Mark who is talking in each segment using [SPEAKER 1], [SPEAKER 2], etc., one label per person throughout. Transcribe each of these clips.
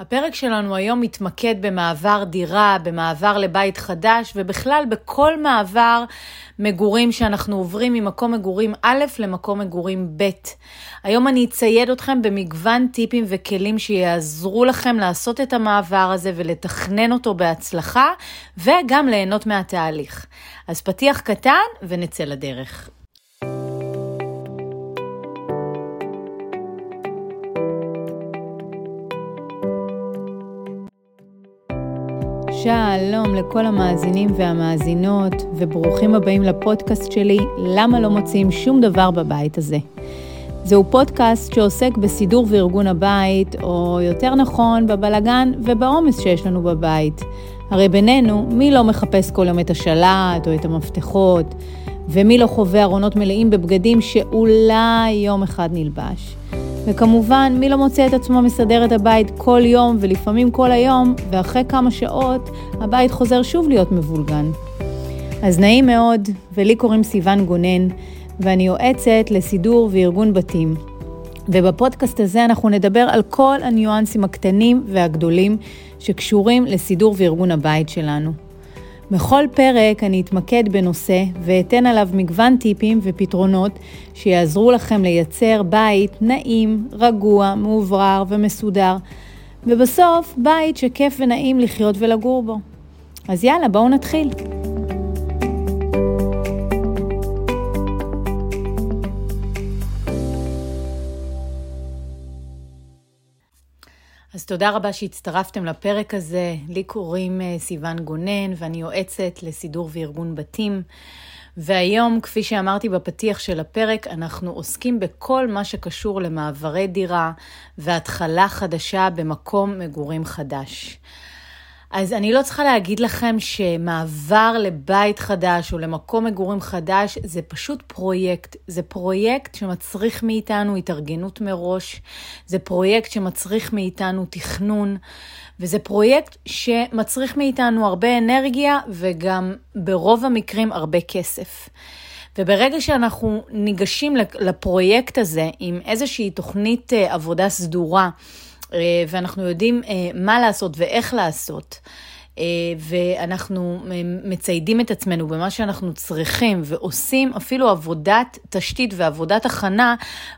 [SPEAKER 1] הפרק שלנו היום מתמקד במעבר דירה, במעבר לבית חדש, ובכלל בכל מעבר מגורים שאנחנו עוברים ממקום מגורים א' למקום מגורים ב'. היום אני אצייד אתכם במגוון טיפים וכלים שיעזרו לכם לעשות את המעבר הזה ולתכנן אותו בהצלחה, וגם ליהנות מהתהליך. אז פתיח קטן ונצא לדרך. שלום לכל המאזינים והמאזינות, וברוכים הבאים לפודקאסט שלי, למה לא מוצאים שום דבר בבית הזה. זהו פודקאסט שעוסק בסידור וארגון הבית, או יותר נכון, בבלגן ובעומס שיש לנו בבית. הרי בינינו, מי לא מחפש כל יום את השלט או את המפתחות, ומי לא חווה ארונות מלאים בבגדים שאולי יום אחד נלבש. וכמובן, מי לא מוצא את עצמו מסדר את הבית כל יום ולפעמים כל היום, ואחרי כמה שעות הבית חוזר שוב להיות מבולגן. אז נעים מאוד, ולי קוראים סיון גונן, ואני יועצת לסידור וארגון בתים. ובפודקאסט הזה אנחנו נדבר על כל הניואנסים הקטנים והגדולים שקשורים לסידור וארגון הבית שלנו. בכל פרק אני אתמקד בנושא ואתן עליו מגוון טיפים ופתרונות שיעזרו לכם לייצר בית נעים, רגוע, מאוברר ומסודר, ובסוף בית שכיף ונעים לחיות ולגור בו. אז יאללה, בואו נתחיל. אז תודה רבה שהצטרפתם לפרק הזה. לי קוראים אה, סיון גונן ואני יועצת לסידור וארגון בתים. והיום, כפי שאמרתי בפתיח של הפרק, אנחנו עוסקים בכל מה שקשור למעברי דירה והתחלה חדשה במקום מגורים חדש. אז אני לא צריכה להגיד לכם שמעבר לבית חדש או למקום מגורים חדש זה פשוט פרויקט. זה פרויקט שמצריך מאיתנו התארגנות מראש, זה פרויקט שמצריך מאיתנו תכנון, וזה פרויקט שמצריך מאיתנו הרבה אנרגיה וגם ברוב המקרים הרבה כסף. וברגע שאנחנו ניגשים לפרויקט הזה עם איזושהי תוכנית אה, עבודה סדורה, ואנחנו יודעים אה, מה לעשות ואיך לעשות. אה, ואנחנו מציידים את עצמנו במה שאנחנו צריכים ועושים אפילו עבודת תשתית ועבודת הכנה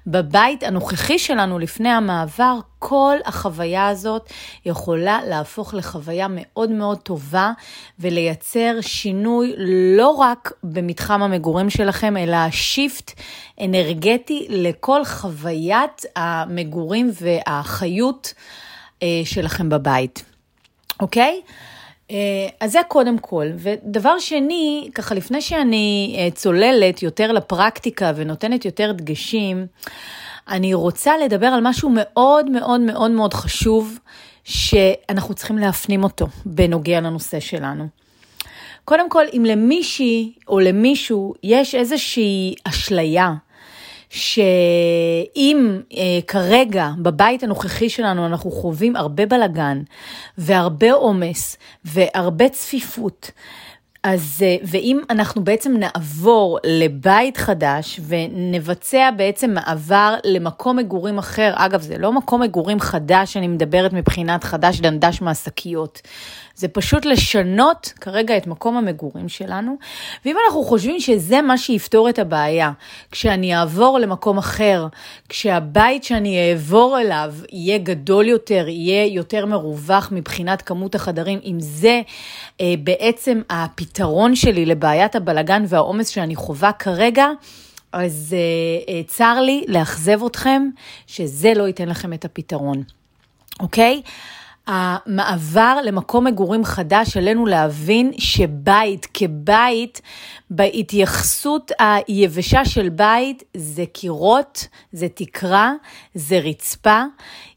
[SPEAKER 1] בבית הנוכחי שלנו לפני המעבר, כל החוויה הזאת יכולה להפוך לחוויה מאוד מאוד טובה ולייצר שינוי לא רק במתחם המגורים שלכם, אלא שיפט אנרגטי לכל חוויית המגורים והחיות אה, שלכם בבית, אוקיי? אה, אז זה קודם כל. ודבר שני, ככה לפני שאני אה, צוללת יותר לפרקטיקה ונותנת יותר דגשים, אני רוצה לדבר על משהו מאוד מאוד מאוד מאוד חשוב, שאנחנו צריכים להפנים אותו בנוגע לנושא שלנו. קודם כל, אם למישהי או למישהו יש איזושהי אשליה, שאם אה, כרגע בבית הנוכחי שלנו אנחנו חווים הרבה בלגן והרבה עומס והרבה צפיפות, אז, אה, ואם אנחנו בעצם נעבור לבית חדש ונבצע בעצם מעבר למקום מגורים אחר, אגב, זה לא מקום מגורים חדש, אני מדברת מבחינת חדש דנדש מהשקיות. זה פשוט לשנות כרגע את מקום המגורים שלנו, ואם אנחנו חושבים שזה מה שיפתור את הבעיה, כשאני אעבור למקום אחר, כשהבית שאני אעבור אליו יהיה גדול יותר, יהיה יותר מרווח מבחינת כמות החדרים, אם זה אה, בעצם הפתרון שלי לבעיית הבלגן והעומס שאני חווה כרגע, אז אה, אה, צר לי לאכזב אתכם שזה לא ייתן לכם את הפתרון, אוקיי? המעבר למקום מגורים חדש, עלינו להבין שבית כבית, בהתייחסות היבשה של בית, זה קירות, זה תקרה, זה רצפה,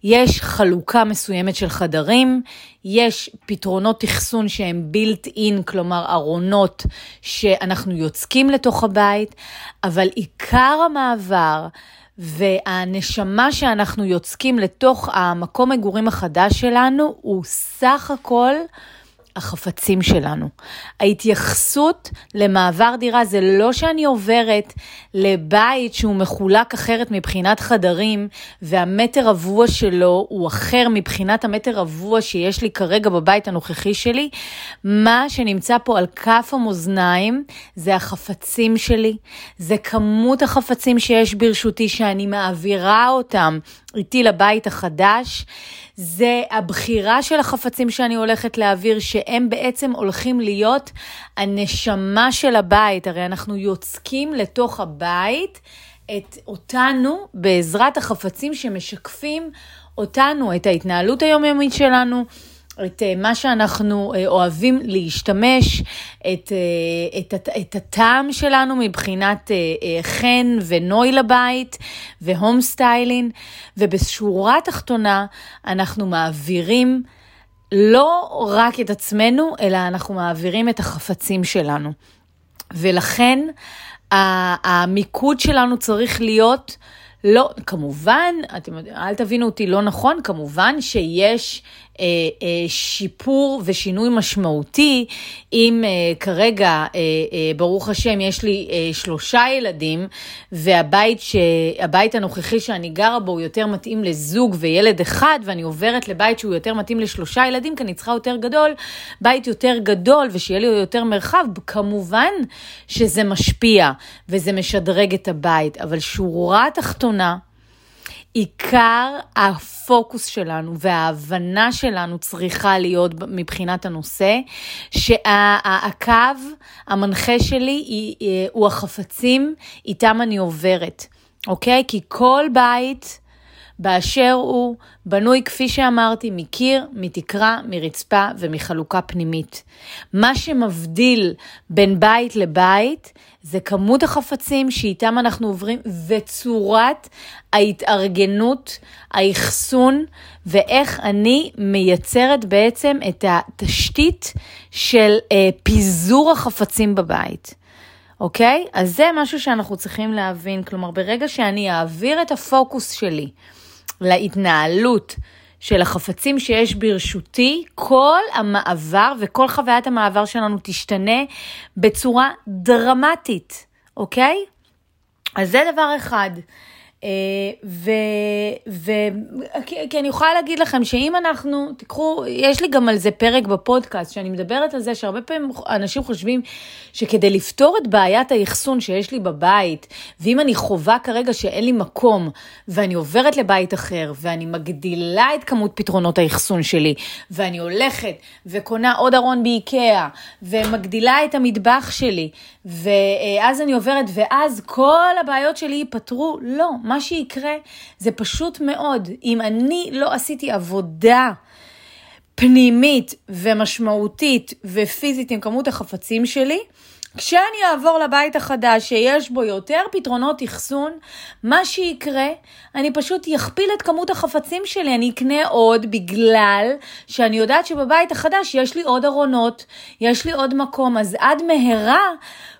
[SPEAKER 1] יש חלוקה מסוימת של חדרים, יש פתרונות אחסון שהם built in, כלומר ארונות שאנחנו יוצקים לתוך הבית, אבל עיקר המעבר, והנשמה שאנחנו יוצקים לתוך המקום מגורים החדש שלנו הוא סך הכל החפצים שלנו. ההתייחסות למעבר דירה זה לא שאני עוברת לבית שהוא מחולק אחרת מבחינת חדרים, והמטר רבוע שלו הוא אחר מבחינת המטר רבוע שיש לי כרגע בבית הנוכחי שלי. מה שנמצא פה על כף המאזניים זה החפצים שלי, זה כמות החפצים שיש ברשותי שאני מעבירה אותם איתי לבית החדש. זה הבחירה של החפצים שאני הולכת להעביר, שהם בעצם הולכים להיות הנשמה של הבית. הרי אנחנו יוצקים לתוך הבית את אותנו בעזרת החפצים שמשקפים אותנו, את ההתנהלות היומיומית שלנו. את אה, מה שאנחנו אה, אוהבים להשתמש, את, אה, את, את, את הטעם שלנו מבחינת חן ונוי לבית והום סטיילין, ובשורה התחתונה אנחנו מעבירים לא רק את עצמנו, אלא אנחנו מעבירים את החפצים שלנו. ולכן המיקוד שלנו צריך להיות לא, כמובן, אתם יודעים, אל תבינו אותי לא נכון, כמובן שיש אה, אה, שיפור ושינוי משמעותי, אם אה, כרגע, אה, אה, ברוך השם, יש לי אה, שלושה ילדים, והבית ש, הנוכחי שאני גרה בו הוא יותר מתאים לזוג וילד אחד, ואני עוברת לבית שהוא יותר מתאים לשלושה ילדים, כי אני צריכה יותר גדול, בית יותר גדול ושיהיה לי יותר מרחב, כמובן שזה משפיע וזה משדרג את הבית, אבל שורה תחתונה, עיקר הפוקוס שלנו וההבנה שלנו צריכה להיות מבחינת הנושא, שהקו המנחה שלי הוא החפצים איתם אני עוברת, אוקיי? כי כל בית באשר הוא בנוי, כפי שאמרתי, מקיר, מתקרה, מרצפה ומחלוקה פנימית. מה שמבדיל בין בית לבית זה כמות החפצים שאיתם אנחנו עוברים וצורת ההתארגנות, האחסון ואיך אני מייצרת בעצם את התשתית של אה, פיזור החפצים בבית. אוקיי? אז זה משהו שאנחנו צריכים להבין. כלומר, ברגע שאני אעביר את הפוקוס שלי להתנהלות של החפצים שיש ברשותי, כל המעבר וכל חוויית המעבר שלנו תשתנה בצורה דרמטית, אוקיי? אז זה דבר אחד. אה, ו... ו... כי אני יכולה להגיד לכם שאם אנחנו, תיקחו, יש לי גם על זה פרק בפודקאסט, שאני מדברת על זה שהרבה פעמים אנשים חושבים שכדי לפתור את בעיית האחסון שיש לי בבית, ואם אני חווה כרגע שאין לי מקום, ואני עוברת לבית אחר, ואני מגדילה את כמות פתרונות האחסון שלי, ואני הולכת וקונה עוד ארון באיקאה, ומגדילה את המטבח שלי, ואז אני עוברת, ואז כל הבעיות שלי ייפתרו, לא. מה שיקרה זה פשוט מאוד, אם אני לא עשיתי עבודה פנימית ומשמעותית ופיזית עם כמות החפצים שלי, כשאני אעבור לבית החדש שיש בו יותר פתרונות אחסון, מה שיקרה, אני פשוט אכפיל את כמות החפצים שלי, אני אקנה עוד בגלל שאני יודעת שבבית החדש יש לי עוד ארונות, יש לי עוד מקום, אז עד מהרה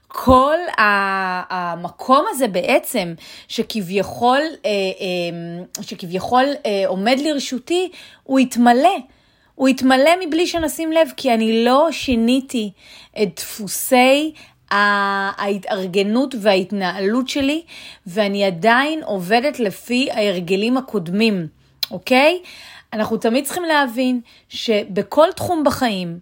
[SPEAKER 1] כל המקום הזה בעצם, שכביכול, אה, אה, שכביכול אה, עומד לרשותי, הוא יתמלא. הוא יתמלא מבלי שנשים לב, כי אני לא שיניתי את דפוסי ההתארגנות וההתנהלות שלי, ואני עדיין עובדת לפי ההרגלים הקודמים, אוקיי? אנחנו תמיד צריכים להבין שבכל תחום בחיים,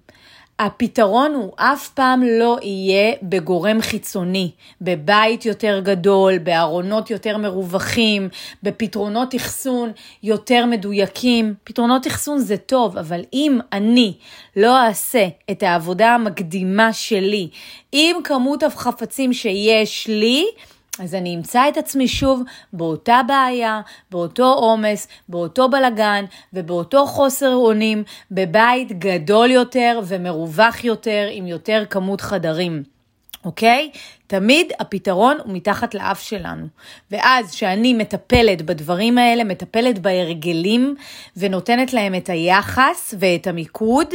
[SPEAKER 1] הפתרון הוא אף פעם לא יהיה בגורם חיצוני, בבית יותר גדול, בארונות יותר מרווחים, בפתרונות אחסון יותר מדויקים. פתרונות אחסון זה טוב, אבל אם אני לא אעשה את העבודה המקדימה שלי עם כמות החפצים שיש לי, אז אני אמצא את עצמי שוב באותה בעיה, באותו עומס, באותו בלגן ובאותו חוסר אונים, בבית גדול יותר ומרווח יותר עם יותר כמות חדרים. אוקיי? תמיד הפתרון הוא מתחת לאף שלנו. ואז כשאני מטפלת בדברים האלה, מטפלת בהרגלים ונותנת להם את היחס ואת המיקוד,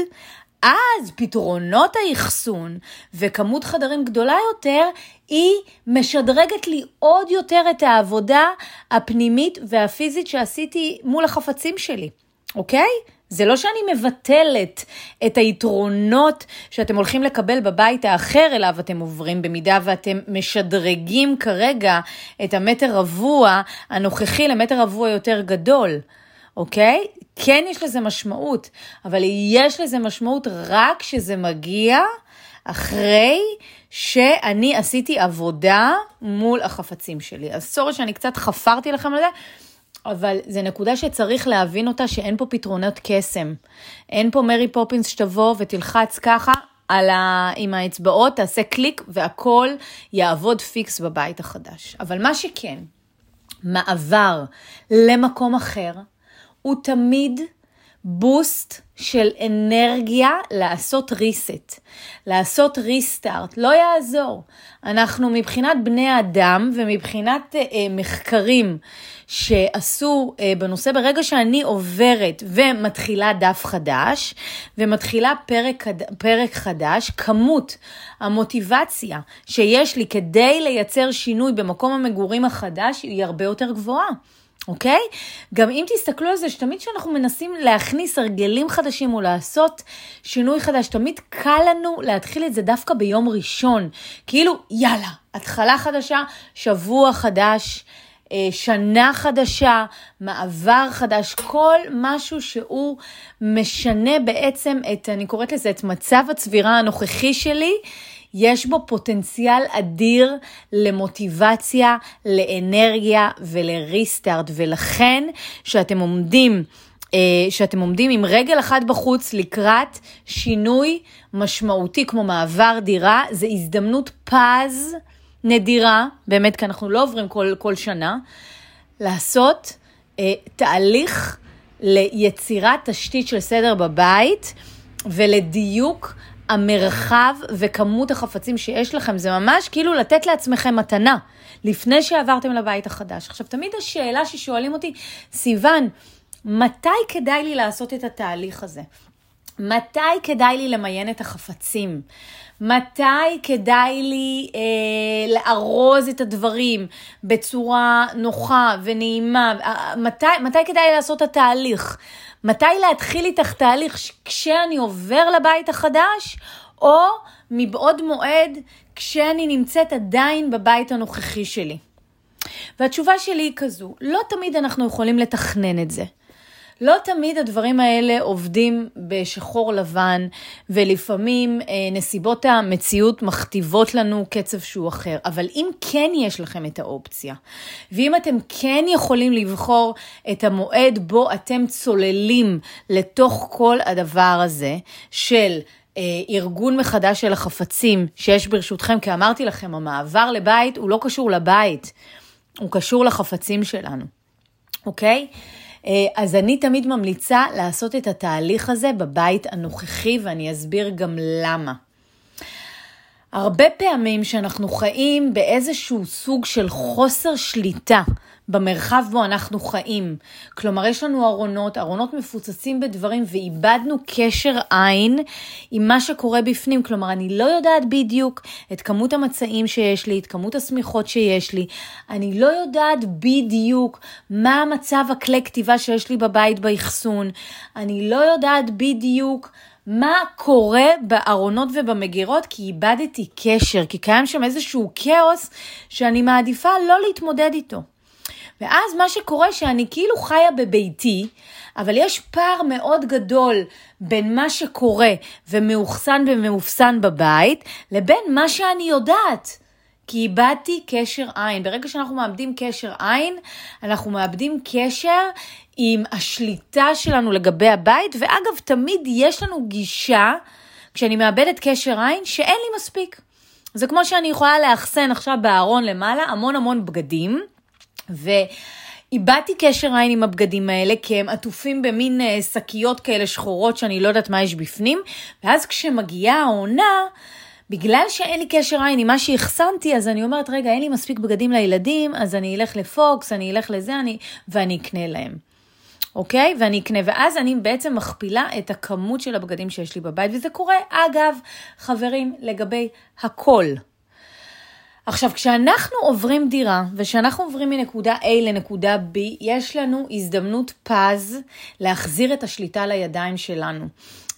[SPEAKER 1] אז פתרונות האחסון וכמות חדרים גדולה יותר, היא משדרגת לי עוד יותר את העבודה הפנימית והפיזית שעשיתי מול החפצים שלי, אוקיי? זה לא שאני מבטלת את היתרונות שאתם הולכים לקבל בבית האחר אליו אתם עוברים, במידה ואתם משדרגים כרגע את המטר רבוע הנוכחי למטר רבוע יותר גדול, אוקיי? כן יש לזה משמעות, אבל יש לזה משמעות רק כשזה מגיע אחרי שאני עשיתי עבודה מול החפצים שלי. אז סורי שאני קצת חפרתי לכם על זה. אבל זו נקודה שצריך להבין אותה, שאין פה פתרונות קסם. אין פה מרי פופינס שתבוא ותלחץ ככה על ה... עם האצבעות, תעשה קליק והכל יעבוד פיקס בבית החדש. אבל מה שכן, מעבר למקום אחר, הוא תמיד boost של אנרגיה לעשות reset, לעשות restart, לא יעזור. אנחנו מבחינת בני אדם ומבחינת אה, אה, מחקרים שעשו אה, בנושא, ברגע שאני עוברת ומתחילה דף חדש ומתחילה פרק, פרק חדש, כמות המוטיבציה שיש לי כדי לייצר שינוי במקום המגורים החדש היא הרבה יותר גבוהה. אוקיי? גם אם תסתכלו על זה, שתמיד כשאנחנו מנסים להכניס הרגלים חדשים או לעשות שינוי חדש, תמיד קל לנו להתחיל את זה דווקא ביום ראשון. כאילו, יאללה, התחלה חדשה, שבוע חדש, אה, שנה חדשה, מעבר חדש, כל משהו שהוא משנה בעצם את, אני קוראת לזה, את מצב הצבירה הנוכחי שלי. יש בו פוטנציאל אדיר למוטיבציה, לאנרגיה ולריסטארט, ולכן שאתם עומדים אה, שאתם עומדים עם רגל אחת בחוץ לקראת שינוי משמעותי כמו מעבר דירה, זה הזדמנות פז נדירה, באמת, כי אנחנו לא עוברים כל, כל שנה, לעשות אה, תהליך ליצירת תשתית של סדר בבית ולדיוק המרחב וכמות החפצים שיש לכם, זה ממש כאילו לתת לעצמכם מתנה, לפני שעברתם לבית החדש. עכשיו, תמיד השאלה ששואלים אותי, סיוון, מתי כדאי לי לעשות את התהליך הזה? מתי כדאי לי למיין את החפצים? מתי כדאי לי אה, לארוז את הדברים בצורה נוחה ונעימה? אה, מתי, מתי כדאי לי לעשות את התהליך? מתי להתחיל איתך תהליך כשאני עובר לבית החדש, או מבעוד מועד כשאני נמצאת עדיין בבית הנוכחי שלי? והתשובה שלי היא כזו, לא תמיד אנחנו יכולים לתכנן את זה. לא תמיד הדברים האלה עובדים בשחור לבן, ולפעמים אה, נסיבות המציאות מכתיבות לנו קצב שהוא אחר. אבל אם כן יש לכם את האופציה, ואם אתם כן יכולים לבחור את המועד בו אתם צוללים לתוך כל הדבר הזה של אה, ארגון מחדש של החפצים שיש ברשותכם, כי אמרתי לכם, המעבר לבית הוא לא קשור לבית, הוא קשור לחפצים שלנו, אוקיי? אה, אז אני תמיד ממליצה לעשות את התהליך הזה בבית הנוכחי, ואני אסביר גם למה. הרבה פעמים שאנחנו חיים באיזשהו סוג של חוסר שליטה במרחב בו אנחנו חיים. כלומר, יש לנו ארונות, ארונות מפוצצים בדברים ואיבדנו קשר עין עם מה שקורה בפנים. כלומר, אני לא יודעת בדיוק את כמות המצעים שיש לי, את כמות השמיכות שיש לי. אני לא יודעת בדיוק מה המצב הכלי כתיבה שיש לי בבית באחסון. אני לא יודעת בדיוק מה קורה בארונות ובמגירות, כי איבדתי קשר, כי קיים שם איזשהו כאוס שאני מעדיפה לא להתמודד איתו. ואז מה שקורה שאני כאילו חיה בביתי, אבל יש פער מאוד גדול בין מה שקורה ומאוחסן ומאופסן בבית, לבין מה שאני יודעת. כי איבדתי קשר עין. ברגע שאנחנו מאבדים קשר עין, אנחנו מאבדים קשר עם השליטה שלנו לגבי הבית, ואגב, תמיד יש לנו גישה, כשאני מאבדת קשר עין, שאין לי מספיק. זה כמו שאני יכולה לאחסן עכשיו בארון למעלה המון המון בגדים, ואיבדתי קשר עין עם הבגדים האלה, כי הם עטופים במין אה, שקיות כאלה שחורות שאני לא יודעת מה יש בפנים, ואז כשמגיעה העונה, בגלל שאין לי קשר עין עם מה שהחסנתי, אז אני אומרת, רגע, אין לי מספיק בגדים לילדים, אז אני אלך לפוקס, אני אלך לזה, אני... ואני אקנה להם. אוקיי? ואני אקנה, ואז אני בעצם מכפילה את הכמות של הבגדים שיש לי בבית, וזה קורה, אגב, חברים, לגבי הכל. עכשיו, כשאנחנו עוברים דירה, וכשאנחנו עוברים מנקודה A לנקודה B, יש לנו הזדמנות פז להחזיר את השליטה לידיים שלנו.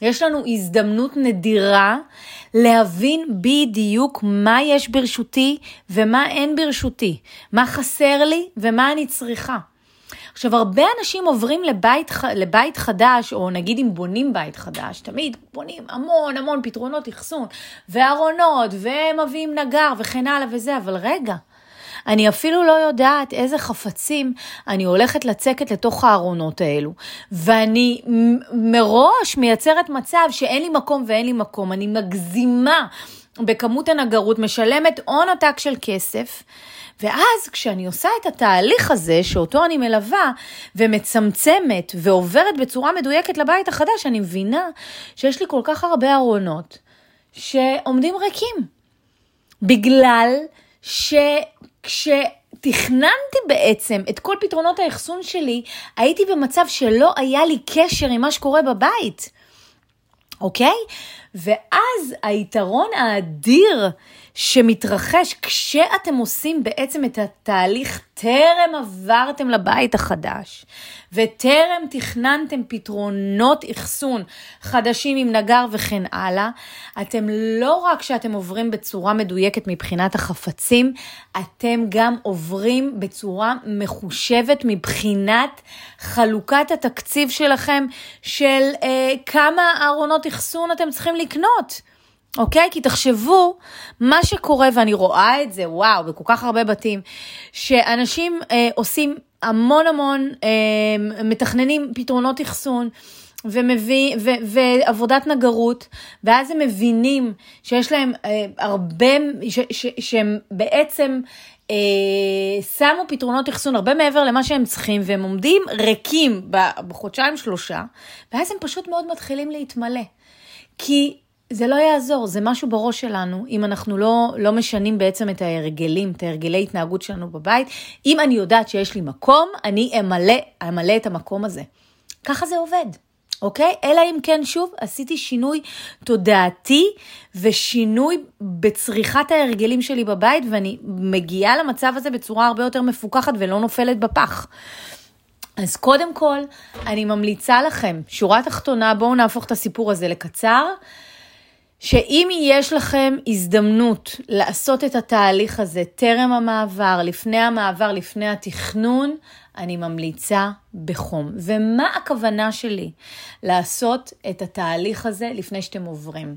[SPEAKER 1] יש לנו הזדמנות נדירה להבין בדיוק מה יש ברשותי ומה אין ברשותי, מה חסר לי ומה אני צריכה. עכשיו, הרבה אנשים עוברים לבית, לבית חדש, או נגיד אם בונים בית חדש, תמיד בונים המון המון פתרונות אחסון, וארונות, ומביאים נגר, וכן הלאה וזה, אבל רגע, אני אפילו לא יודעת איזה חפצים אני הולכת לצקת לתוך הארונות האלו. ואני מראש מייצרת מצב שאין לי מקום ואין לי מקום. אני מגזימה בכמות הנגרות, משלמת הון עתק של כסף. ואז כשאני עושה את התהליך הזה, שאותו אני מלווה ומצמצמת ועוברת בצורה מדויקת לבית החדש, אני מבינה שיש לי כל כך הרבה ארונות שעומדים ריקים. בגלל שכשתכננתי בעצם את כל פתרונות האחסון שלי, הייתי במצב שלא היה לי קשר עם מה שקורה בבית, אוקיי? ואז היתרון האדיר שמתרחש כשאתם עושים בעצם את התהליך טרם עברתם לבית החדש וטרם תכננתם פתרונות אחסון חדשים עם נגר וכן הלאה, אתם לא רק שאתם עוברים בצורה מדויקת מבחינת החפצים, אתם גם עוברים בצורה מחושבת מבחינת חלוקת התקציב שלכם של אה, כמה ארונות אחסון אתם צריכים לקנות. אוקיי? כי תחשבו, מה שקורה, ואני רואה את זה, וואו, בכל כך הרבה בתים, שאנשים אה, עושים המון המון, אה, מתכננים פתרונות אחסון. ומביא, ו, ועבודת נגרות, ואז הם מבינים שיש להם אה, הרבה, ש, ש, שהם בעצם אה, שמו פתרונות אחסון הרבה מעבר למה שהם צריכים, והם עומדים ריקים בחודשיים שלושה, ואז הם פשוט מאוד מתחילים להתמלא. כי זה לא יעזור, זה משהו בראש שלנו, אם אנחנו לא, לא משנים בעצם את ההרגלים, את ההרגלי התנהגות שלנו בבית. אם אני יודעת שיש לי מקום, אני אמלא, אמלא את המקום הזה. ככה זה עובד, אוקיי? אלא אם כן, שוב, עשיתי שינוי תודעתי ושינוי בצריכת ההרגלים שלי בבית, ואני מגיעה למצב הזה בצורה הרבה יותר מפוקחת ולא נופלת בפח. אז קודם כל, אני ממליצה לכם, שורה תחתונה, בואו נהפוך את הסיפור הזה לקצר. שאם יש לכם הזדמנות לעשות את התהליך הזה טרם המעבר, לפני המעבר, לפני התכנון, אני ממליצה בחום. ומה הכוונה שלי לעשות את התהליך הזה לפני שאתם עוברים?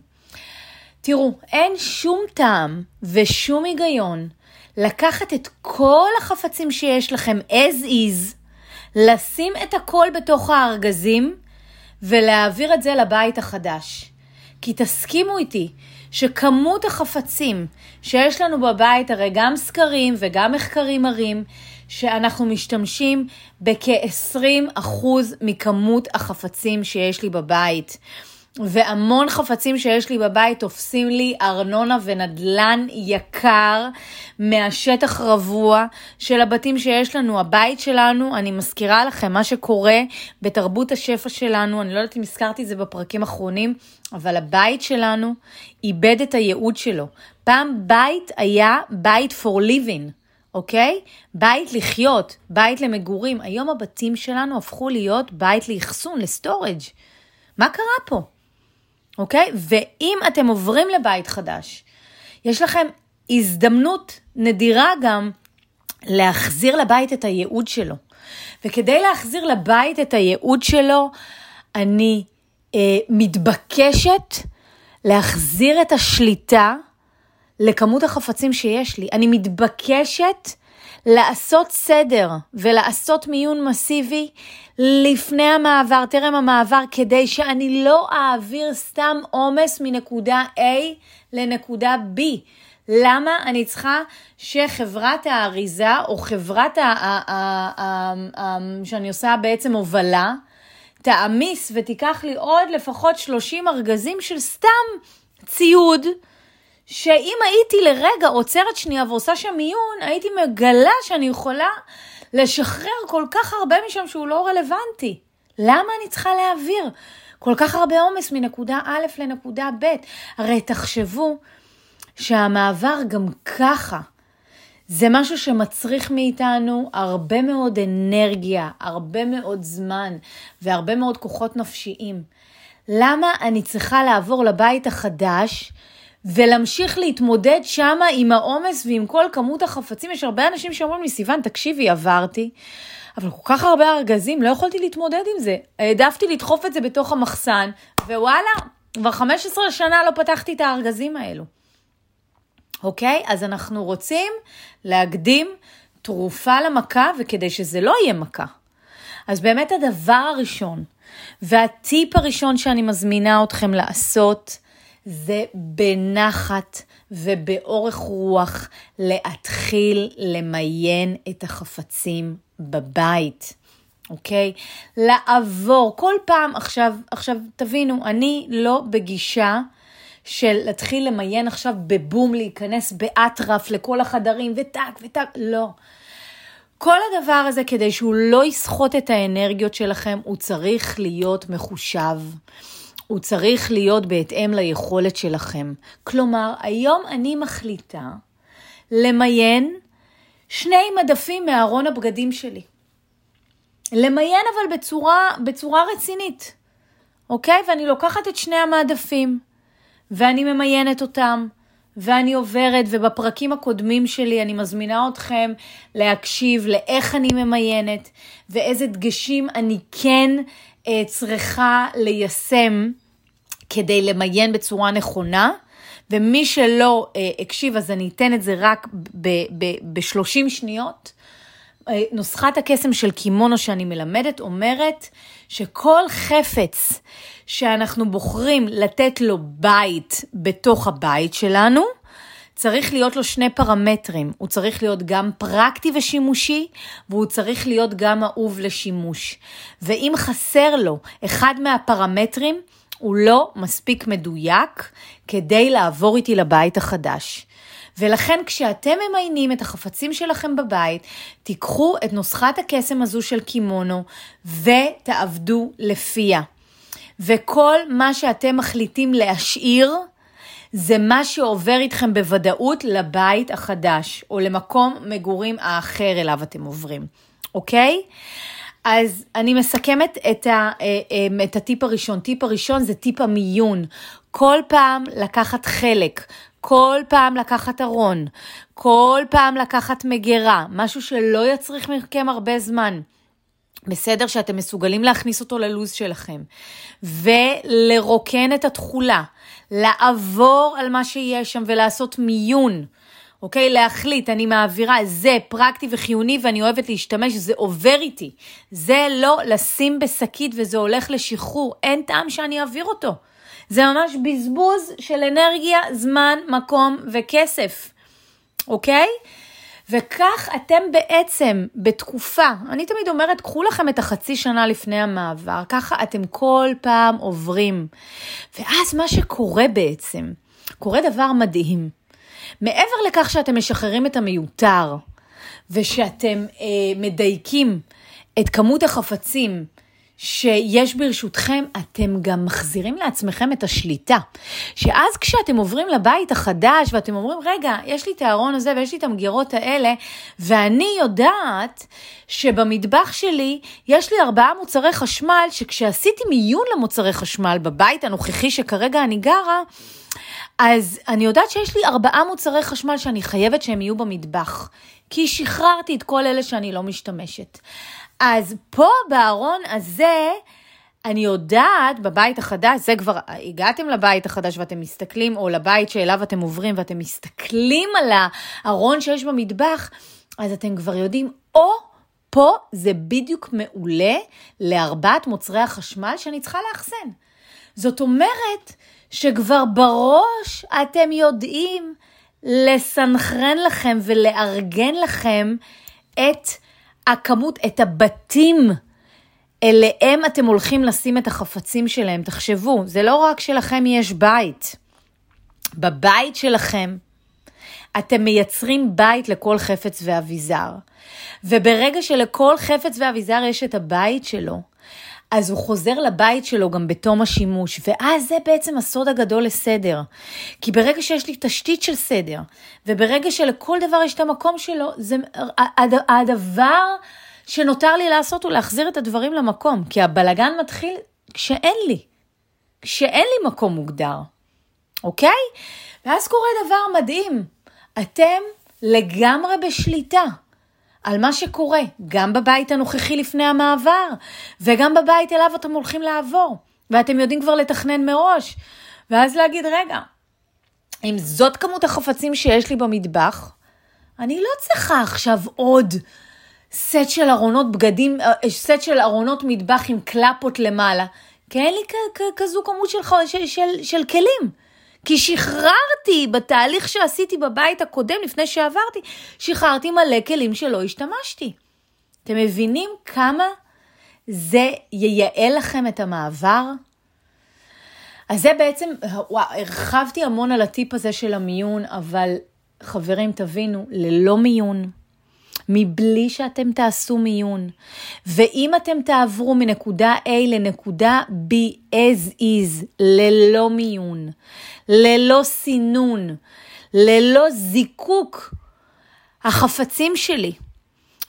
[SPEAKER 1] תראו, אין שום טעם ושום היגיון לקחת את כל החפצים שיש לכם as is, לשים את הכל בתוך הארגזים ולהעביר את זה לבית החדש. כי תסכימו איתי שכמות החפצים שיש לנו בבית, הרי גם סקרים וגם מחקרים מראים שאנחנו משתמשים בכ-20% מכמות החפצים שיש לי בבית. והמון חפצים שיש לי בבית תופסים לי ארנונה ונדלן יקר מהשטח רבוע של הבתים שיש לנו. הבית שלנו, אני מזכירה לכם, מה שקורה בתרבות השפע שלנו, אני לא יודעת אם הזכרתי את זה בפרקים האחרונים, אבל הבית שלנו איבד את הייעוד שלו. פעם בית היה בית for living. אוקיי? בית לחיות, בית למגורים. היום הבתים שלנו הפכו להיות בית לאחסון, לסטורג'. מה קרה פה? אוקיי? ואם אתם עוברים לבית חדש, יש לכם הזדמנות נדירה גם להחזיר לבית את הייעוד שלו. וכדי להחזיר לבית את הייעוד שלו, אני אה, מתבקשת להחזיר את השליטה לכמות החפצים שיש לי. אני מתבקשת לעשות סדר ולעשות מיון מסיבי לפני המעבר, טרם המעבר, כדי שאני לא אעביר סתם עומס מנקודה A לנקודה B. למה אני צריכה שחברת האריזה או חברת ה- שאני עושה בעצם הובלה, תעמיס ותיקח לי עוד לפחות 30 ארגזים של סתם ציוד שאם הייתי לרגע עוצרת שנייה ועושה שם מיון, הייתי מגלה שאני יכולה לשחרר כל כך הרבה משם שהוא לא רלוונטי. למה אני צריכה להעביר כל כך הרבה עומס מנקודה א' לנקודה ב'? הרי תחשבו שהמעבר גם ככה זה משהו שמצריך מאיתנו הרבה מאוד אנרגיה, הרבה מאוד זמן והרבה מאוד כוחות נפשיים. למה אני צריכה לעבור לבית החדש ולהמשיך להתמודד שם עם העומס ועם כל כמות החפצים? יש הרבה אנשים שאומרים לי, סיוון, תקשיבי, עברתי, אבל כל כך הרבה ארגזים, לא יכולתי להתמודד עם זה. העדפתי לדחוף את זה בתוך המחסן, ווואלה, כבר 15 שנה לא פתחתי את הארגזים האלו. אוקיי? אז אנחנו רוצים להקדים תרופה למכה, וכדי שזה לא יהיה מכה. אז באמת הדבר הראשון, והטיפ הראשון שאני מזמינה אתכם לעשות, זה בנחת ובאורך רוח להתחיל למיין את החפצים בבית, אוקיי? לעבור כל פעם, עכשיו, עכשיו תבינו, אני לא בגישה של להתחיל למיין עכשיו בבום, להיכנס באטרף לכל החדרים וטק וטק, לא. כל הדבר הזה, כדי שהוא לא יסחוט את האנרגיות שלכם, הוא צריך להיות מחושב. הוא צריך להיות בהתאם ליכולת שלכם. כלומר, היום אני מחליטה למיין שני מדפים מארון הבגדים שלי. למיין אבל בצורה, בצורה רצינית, אוקיי? ואני לוקחת את שני המעדפים. ואני ממיינת אותם, ואני עוברת, ובפרקים הקודמים שלי אני מזמינה אתכם להקשיב לאיך אני ממיינת, ואיזה דגשים אני כן צריכה ליישם כדי למיין בצורה נכונה. ומי שלא אה, הקשיב, אז אני אתן את זה רק ב-30 שניות. אה, נוסחת הקסם של קימונו שאני מלמדת אומרת שכל חפץ שאנחנו בוחרים לתת לו בית בתוך הבית שלנו, צריך להיות לו שני פרמטרים. הוא צריך להיות גם פרקטי ושימושי, והוא צריך להיות גם אהוב לשימוש. ואם חסר לו אחד מהפרמטרים, הוא לא מספיק מדויק כדי לעבור איתי לבית החדש. ולכן כשאתם ממיינים את החפצים שלכם בבית, תיקחו את נוסחת הקסם הזו של קימונו ותעבדו לפיה. וכל מה שאתם מחליטים להשאיר, זה מה שעובר איתכם בוודאות לבית החדש, או למקום מגורים האחר אליו אתם עוברים, אוקיי? אז אני מסכמת את, ה, אה, אה, את הטיפ הראשון. טיפ הראשון זה טיפ המיון. כל פעם לקחת חלק, כל פעם לקחת ארון, כל פעם לקחת מגירה, משהו שלא יצריך מכם הרבה זמן. בסדר שאתם מסוגלים להכניס אותו ללוז שלכם, ולרוקן את התכולה, לעבור על מה שיש שם ולעשות מיון. אוקיי? להחליט, אני מעבירה, זה פרקטי וחיוני ואני אוהבת להשתמש, זה עובר איתי. זה לא לשים בשקית וזה הולך לשחרור, אין טעם שאני אעביר אותו. זה ממש בזבוז של אנרגיה, זמן, מקום וכסף, אוקיי? וכך אתם בעצם בתקופה, אני תמיד אומרת, קחו לכם את החצי שנה לפני המעבר, ככה אתם כל פעם עוברים. ואז מה שקורה בעצם, קורה דבר מדהים. מעבר לכך שאתם משחררים את המיותר, ושאתם אה, מדייקים את כמות החפצים שיש ברשותכם, אתם גם מחזירים לעצמכם את השליטה. שאז כשאתם עוברים לבית החדש ואתם אומרים, רגע, יש לי את הארון הזה ויש לי את המגירות האלה, ואני יודעת שבמטבח שלי יש לי ארבעה מוצרי חשמל, שכשעשיתי מיון למוצרי חשמל בבית הנוכחי שכרגע אני גרה, אז אני יודעת שיש לי ארבעה מוצרי חשמל שאני חייבת שהם יהיו במטבח, כי שחררתי את כל אלה שאני לא משתמשת. אז פה בארון הזה, אני יודעת בבית החדש, זה כבר, הגעתם לבית החדש ואתם מסתכלים, או לבית שאליו אתם עוברים ואתם מסתכלים על הארון שיש במטבח, אז אתם כבר יודעים, או פה זה בדיוק מעולה לארבעת מוצרי החשמל שאני צריכה לאחסן. זאת אומרת שכבר בראש אתם יודעים לסנכרן לכם ולארגן לכם את הכמות, את הבתים אליהם אתם הולכים לשים את החפצים שלהם. תחשבו, זה לא רק שלכם יש בית. בבית שלכם אתם מייצרים בית לכל חפץ ואביזר. וברגע שלכל חפץ ואביזר יש את הבית שלו, אז הוא חוזר לבית שלו גם בתום השימוש, ואז זה בעצם הסוד הגדול לסדר. כי ברגע שיש לי תשתית של סדר, וברגע שלכל דבר יש את המקום שלו, זה הדבר שנותר לי לעשות הוא להחזיר את הדברים למקום, כי הבלגן מתחיל כשאין לי, כשאין לי מקום מוגדר, אוקיי? ואז קורה דבר מדהים, אתם לגמרי בשליטה. על מה שקורה, גם בבית הנוכחי לפני המעבר, וגם בבית אליו אתם הולכים לעבור, ואתם יודעים כבר לתכנן מראש, ואז להגיד, רגע, אם זאת כמות החפצים שיש לי במטבח, אני לא צריכה עכשיו עוד סט של ארונות בגדים, אה, סט של ארונות מטבח עם קלפות למעלה, כי אין לי כזו כמות של, של, של, של כלים. כי שחררתי בתהליך שעשיתי בבית הקודם, לפני שעברתי, שחררתי מלא כלים שלא השתמשתי. אתם מבינים כמה זה ייעל לכם את המעבר? אז זה בעצם, וואו, הרחבתי המון על הטיפ הזה של המיון, אבל חברים, תבינו, ללא מיון, מבלי שאתם תעשו מיון. ואם אתם תעברו מנקודה A לנקודה B as is, ללא מיון, ללא סינון, ללא זיקוק החפצים שלי,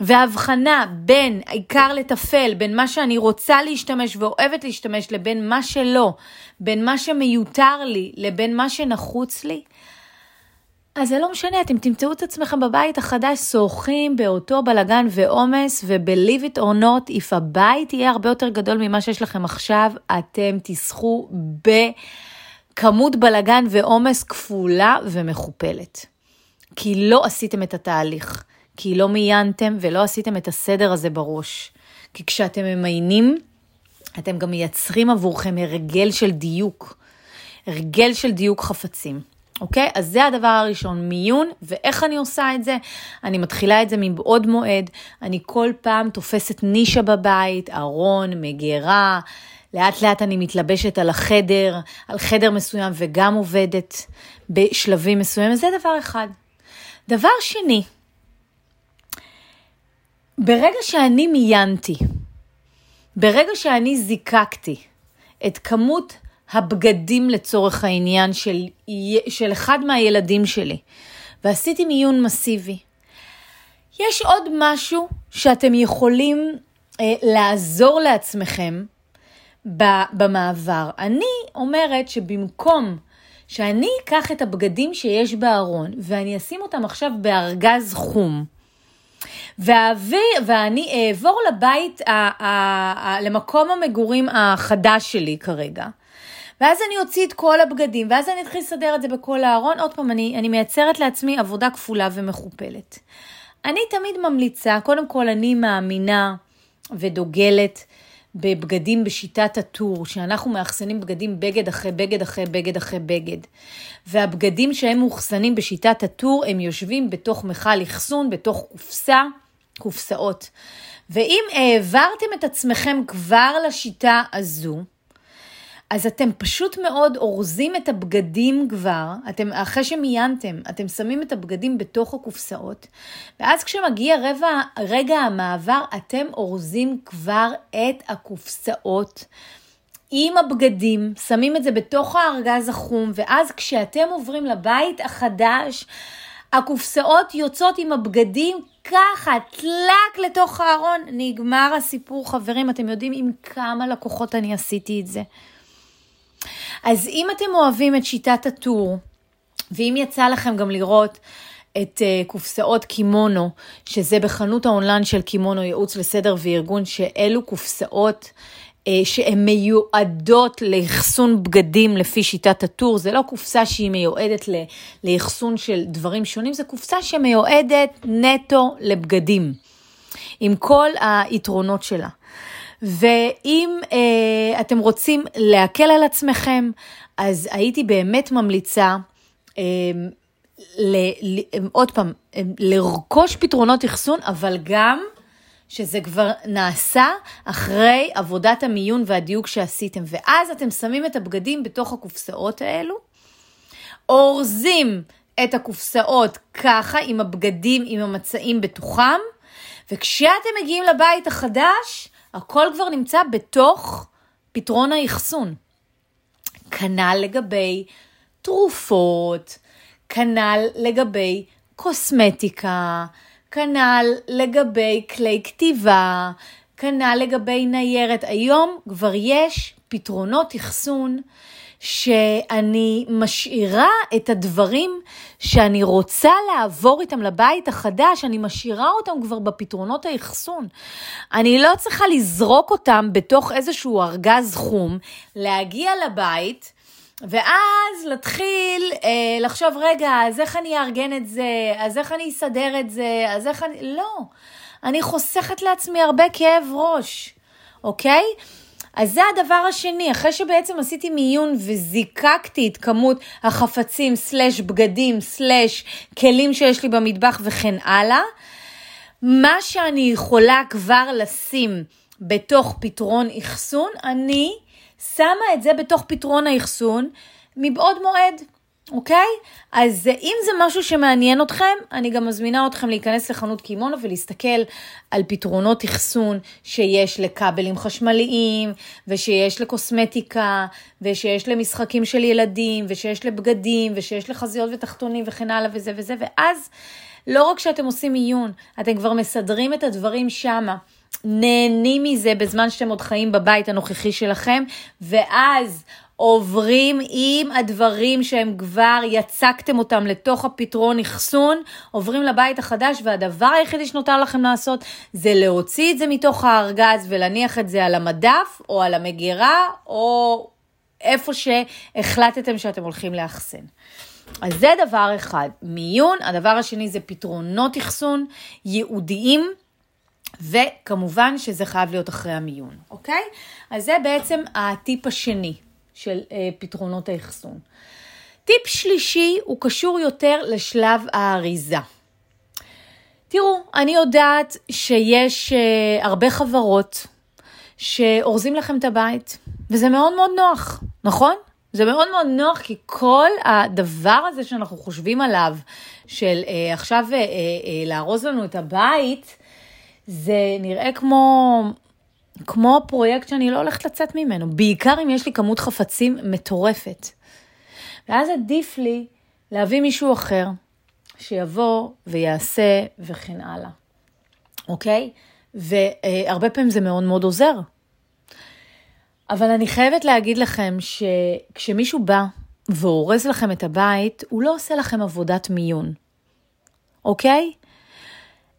[SPEAKER 1] והבחנה בין העיקר לטפל, בין מה שאני רוצה להשתמש ואוהבת להשתמש, לבין מה שלא, בין מה שמיותר לי לבין מה שנחוץ לי, אז זה לא משנה, אתם תמצאו את עצמכם בבית החדש שוחים באותו בלגן ועומס, וב-Live it or not, if הבית יהיה הרבה יותר גדול ממה שיש לכם עכשיו, אתם תסחו בכמות בלגן ועומס כפולה ומכופלת. כי לא עשיתם את התהליך, כי לא מיינתם ולא עשיתם את הסדר הזה בראש. כי כשאתם ממיינים, אתם גם מייצרים עבורכם הרגל של דיוק, הרגל של דיוק חפצים. אוקיי? אז זה הדבר הראשון, מיון, ואיך אני עושה את זה? אני מתחילה את זה מבעוד מועד, אני כל פעם תופסת נישה בבית, ארון, מגירה, לאט לאט אני מתלבשת על החדר, על חדר מסוים וגם עובדת בשלבים מסוימים, זה דבר אחד. דבר שני, ברגע שאני מיינתי, ברגע שאני זיקקתי את כמות הבגדים לצורך העניין של, של אחד מהילדים שלי, ועשיתי מיון מסיבי. יש עוד משהו שאתם יכולים אה, לעזור לעצמכם במעבר. אני אומרת שבמקום שאני אקח את הבגדים שיש בארון ואני אשים אותם עכשיו בארגז חום, ואעביר, ואני אעבור לבית, ה, ה, ה, למקום המגורים החדש שלי כרגע, ואז אני אוציא את כל הבגדים, ואז אני אתחיל לסדר את זה בכל הארון. עוד פעם, אני, אני מייצרת לעצמי עבודה כפולה ומכופלת. אני תמיד ממליצה, קודם כל אני מאמינה ודוגלת בבגדים בשיטת הטור, שאנחנו מאחסנים בגדים בגד אחרי בגד אחרי בגד אחרי בגד. והבגדים שהם מאוחסנים בשיטת הטור, הם יושבים בתוך מכל אחסון, בתוך קופסה, קופסאות. ואם העברתם את עצמכם כבר לשיטה הזו, אז אתם פשוט מאוד אורזים את הבגדים כבר, אתם, אחרי שמיינתם, אתם שמים את הבגדים בתוך הקופסאות, ואז כשמגיע רבע, רגע המעבר, אתם אורזים כבר את הקופסאות. עם הבגדים, שמים את זה בתוך הארגז החום, ואז כשאתם עוברים לבית החדש, הקופסאות יוצאות עם הבגדים ככה, טלק לתוך הארון. נגמר הסיפור, חברים, אתם יודעים עם כמה לקוחות אני עשיתי את זה. אז אם אתם אוהבים את שיטת הטור, ואם יצא לכם גם לראות את uh, קופסאות קימונו, שזה בחנות האונליין של קימונו, ייעוץ לסדר וארגון, שאלו קופסאות uh, שהן מיועדות לאחסון בגדים לפי שיטת הטור. זה לא קופסה שהיא מיועדת לאחסון של דברים שונים, זה קופסה שמיועדת נטו לבגדים, עם כל היתרונות שלה. ואם אה, אתם רוצים להקל על עצמכם, אז הייתי באמת ממליצה, אה, ל, ל, עוד פעם, אה, לרכוש פתרונות אחסון, אבל גם שזה כבר נעשה אחרי עבודת המיון והדיוק שעשיתם. ואז אתם שמים את הבגדים בתוך הקופסאות האלו, אורזים את הקופסאות ככה, עם הבגדים, עם המצעים בתוכם, וכשאתם מגיעים לבית החדש, הכל כבר נמצא בתוך פתרון האחסון. כנ"ל לגבי תרופות, כנ"ל לגבי קוסמטיקה, כנ"ל לגבי כלי כתיבה, כנ"ל לגבי ניירת. היום כבר יש פתרונות אחסון שאני משאירה את הדברים שאני רוצה לעבור איתם לבית החדש, אני משאירה אותם כבר בפתרונות האחסון. אני לא צריכה לזרוק אותם בתוך איזשהו ארגז חום, להגיע לבית, ואז להתחיל אה, לחשוב, רגע, אז איך אני אארגן את זה? אז איך אני אסדר את זה? אז איך אני... לא. אני חוסכת לעצמי הרבה כאב ראש, אוקיי? אז זה הדבר השני, אחרי שבעצם עשיתי מיון וזיקקתי את כמות החפצים, סלש בגדים, סלש כלים שיש לי במטבח וכן הלאה, מה שאני יכולה כבר לשים בתוך פתרון אחסון, אני שמה את זה בתוך פתרון האחסון מבעוד מועד. אוקיי? אז אם זה משהו שמעניין אתכם, אני גם מזמינה אתכם להיכנס לחנות קימונו ולהסתכל על פתרונות אחסון שיש לכבלים חשמליים, ושיש לקוסמטיקה, ושיש למשחקים של ילדים, ושיש לבגדים, ושיש לחזיות ותחתונים וכן הלאה וזה וזה, ואז לא רק שאתם עושים עיון, אתם כבר מסדרים את הדברים שמה. נהנים מזה בזמן שאתם עוד חיים בבית הנוכחי שלכם, ואז עוברים עם הדברים שהם כבר יצקתם אותם לתוך הפתרון אחסון, עוברים לבית החדש, והדבר היחידי שנותר לכם לעשות זה להוציא את זה מתוך הארגז ולהניח את זה על המדף או על המגירה או איפה שהחלטתם שאתם הולכים לאחסן. אז זה דבר אחד, מיון. הדבר השני זה פתרונות אחסון ייעודיים. וכמובן שזה חייב להיות אחרי המיון, אוקיי? אז זה בעצם הטיפ השני. של אה, פתרונות האחסון. טיפ שלישי הוא קשור יותר לשלב האריזה. תראו, אני יודעת שיש אה, הרבה חברות שאורזים לכם את הבית, וזה מאוד מאוד נוח, נכון? זה מאוד מאוד נוח, כי כל הדבר הזה שאנחנו חושבים עליו, של אה, עכשיו אה, אה, אה, לארוז לנו את הבית, זה נראה כמו כמו פרויקט שאני לא הולכת לצאת ממנו, בעיקר אם יש לי כמות חפצים מטורפת. ואז עדיף לי להביא מישהו אחר, שיבוא ויעשה וכן הלאה, אוקיי? והרבה פעמים זה מאוד מאוד עוזר. אבל אני חייבת להגיד לכם שכשמישהו בא ואורז לכם את הבית, הוא לא עושה לכם עבודת מיון, אוקיי?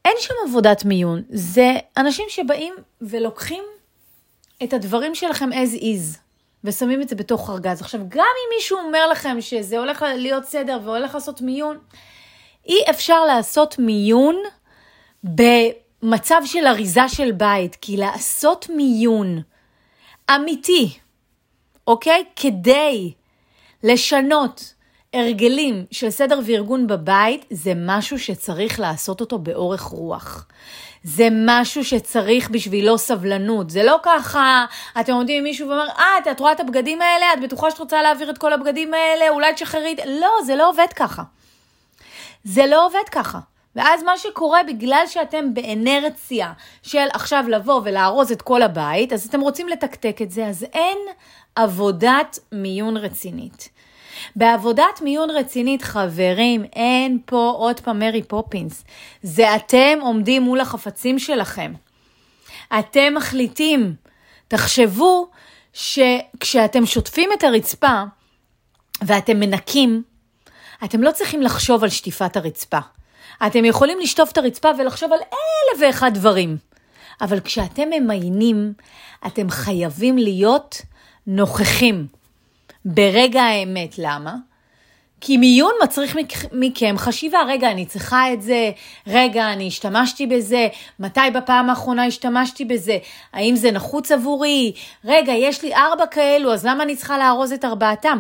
[SPEAKER 1] אין שם עבודת מיון, זה אנשים שבאים ולוקחים את הדברים שלכם as is, ושמים את זה בתוך ארגז. עכשיו, גם אם מישהו אומר לכם שזה הולך להיות סדר והולך לעשות מיון, אי אפשר לעשות מיון במצב של אריזה של בית, כי לעשות מיון אמיתי, אוקיי? כדי לשנות הרגלים של סדר וארגון בבית זה משהו שצריך לעשות אותו באורך רוח. זה משהו שצריך בשבילו סבלנות. זה לא ככה, אתם עומדים עם מישהו ואומר, אה, את רואה את הבגדים האלה? את בטוחה שאת רוצה להעביר את כל הבגדים האלה? אולי תשחררי את... לא, זה לא עובד ככה. זה לא עובד ככה. ואז מה שקורה, בגלל שאתם באנרציה של עכשיו לבוא ולארוז את כל הבית, אז אתם רוצים לתקתק את זה, אז אין עבודת מיון רצינית. בעבודת מיון רצינית, חברים, אין פה עוד פעם מרי פופינס. זה אתם עומדים מול החפצים שלכם. אתם מחליטים. תחשבו שכשאתם שוטפים את הרצפה ואתם מנקים, אתם לא צריכים לחשוב על שטיפת הרצפה. אתם יכולים לשטוף את הרצפה ולחשוב על אלף ואחד דברים. אבל כשאתם ממיינים, אתם חייבים להיות נוכחים. ברגע האמת. למה? כי מיון מצריך מכם חשיבה, רגע, אני צריכה את זה, רגע, אני השתמשתי בזה, מתי בפעם האחרונה השתמשתי בזה, האם זה נחוץ עבורי, רגע, יש לי ארבע כאלו, אז למה אני צריכה לארוז את ארבעתם?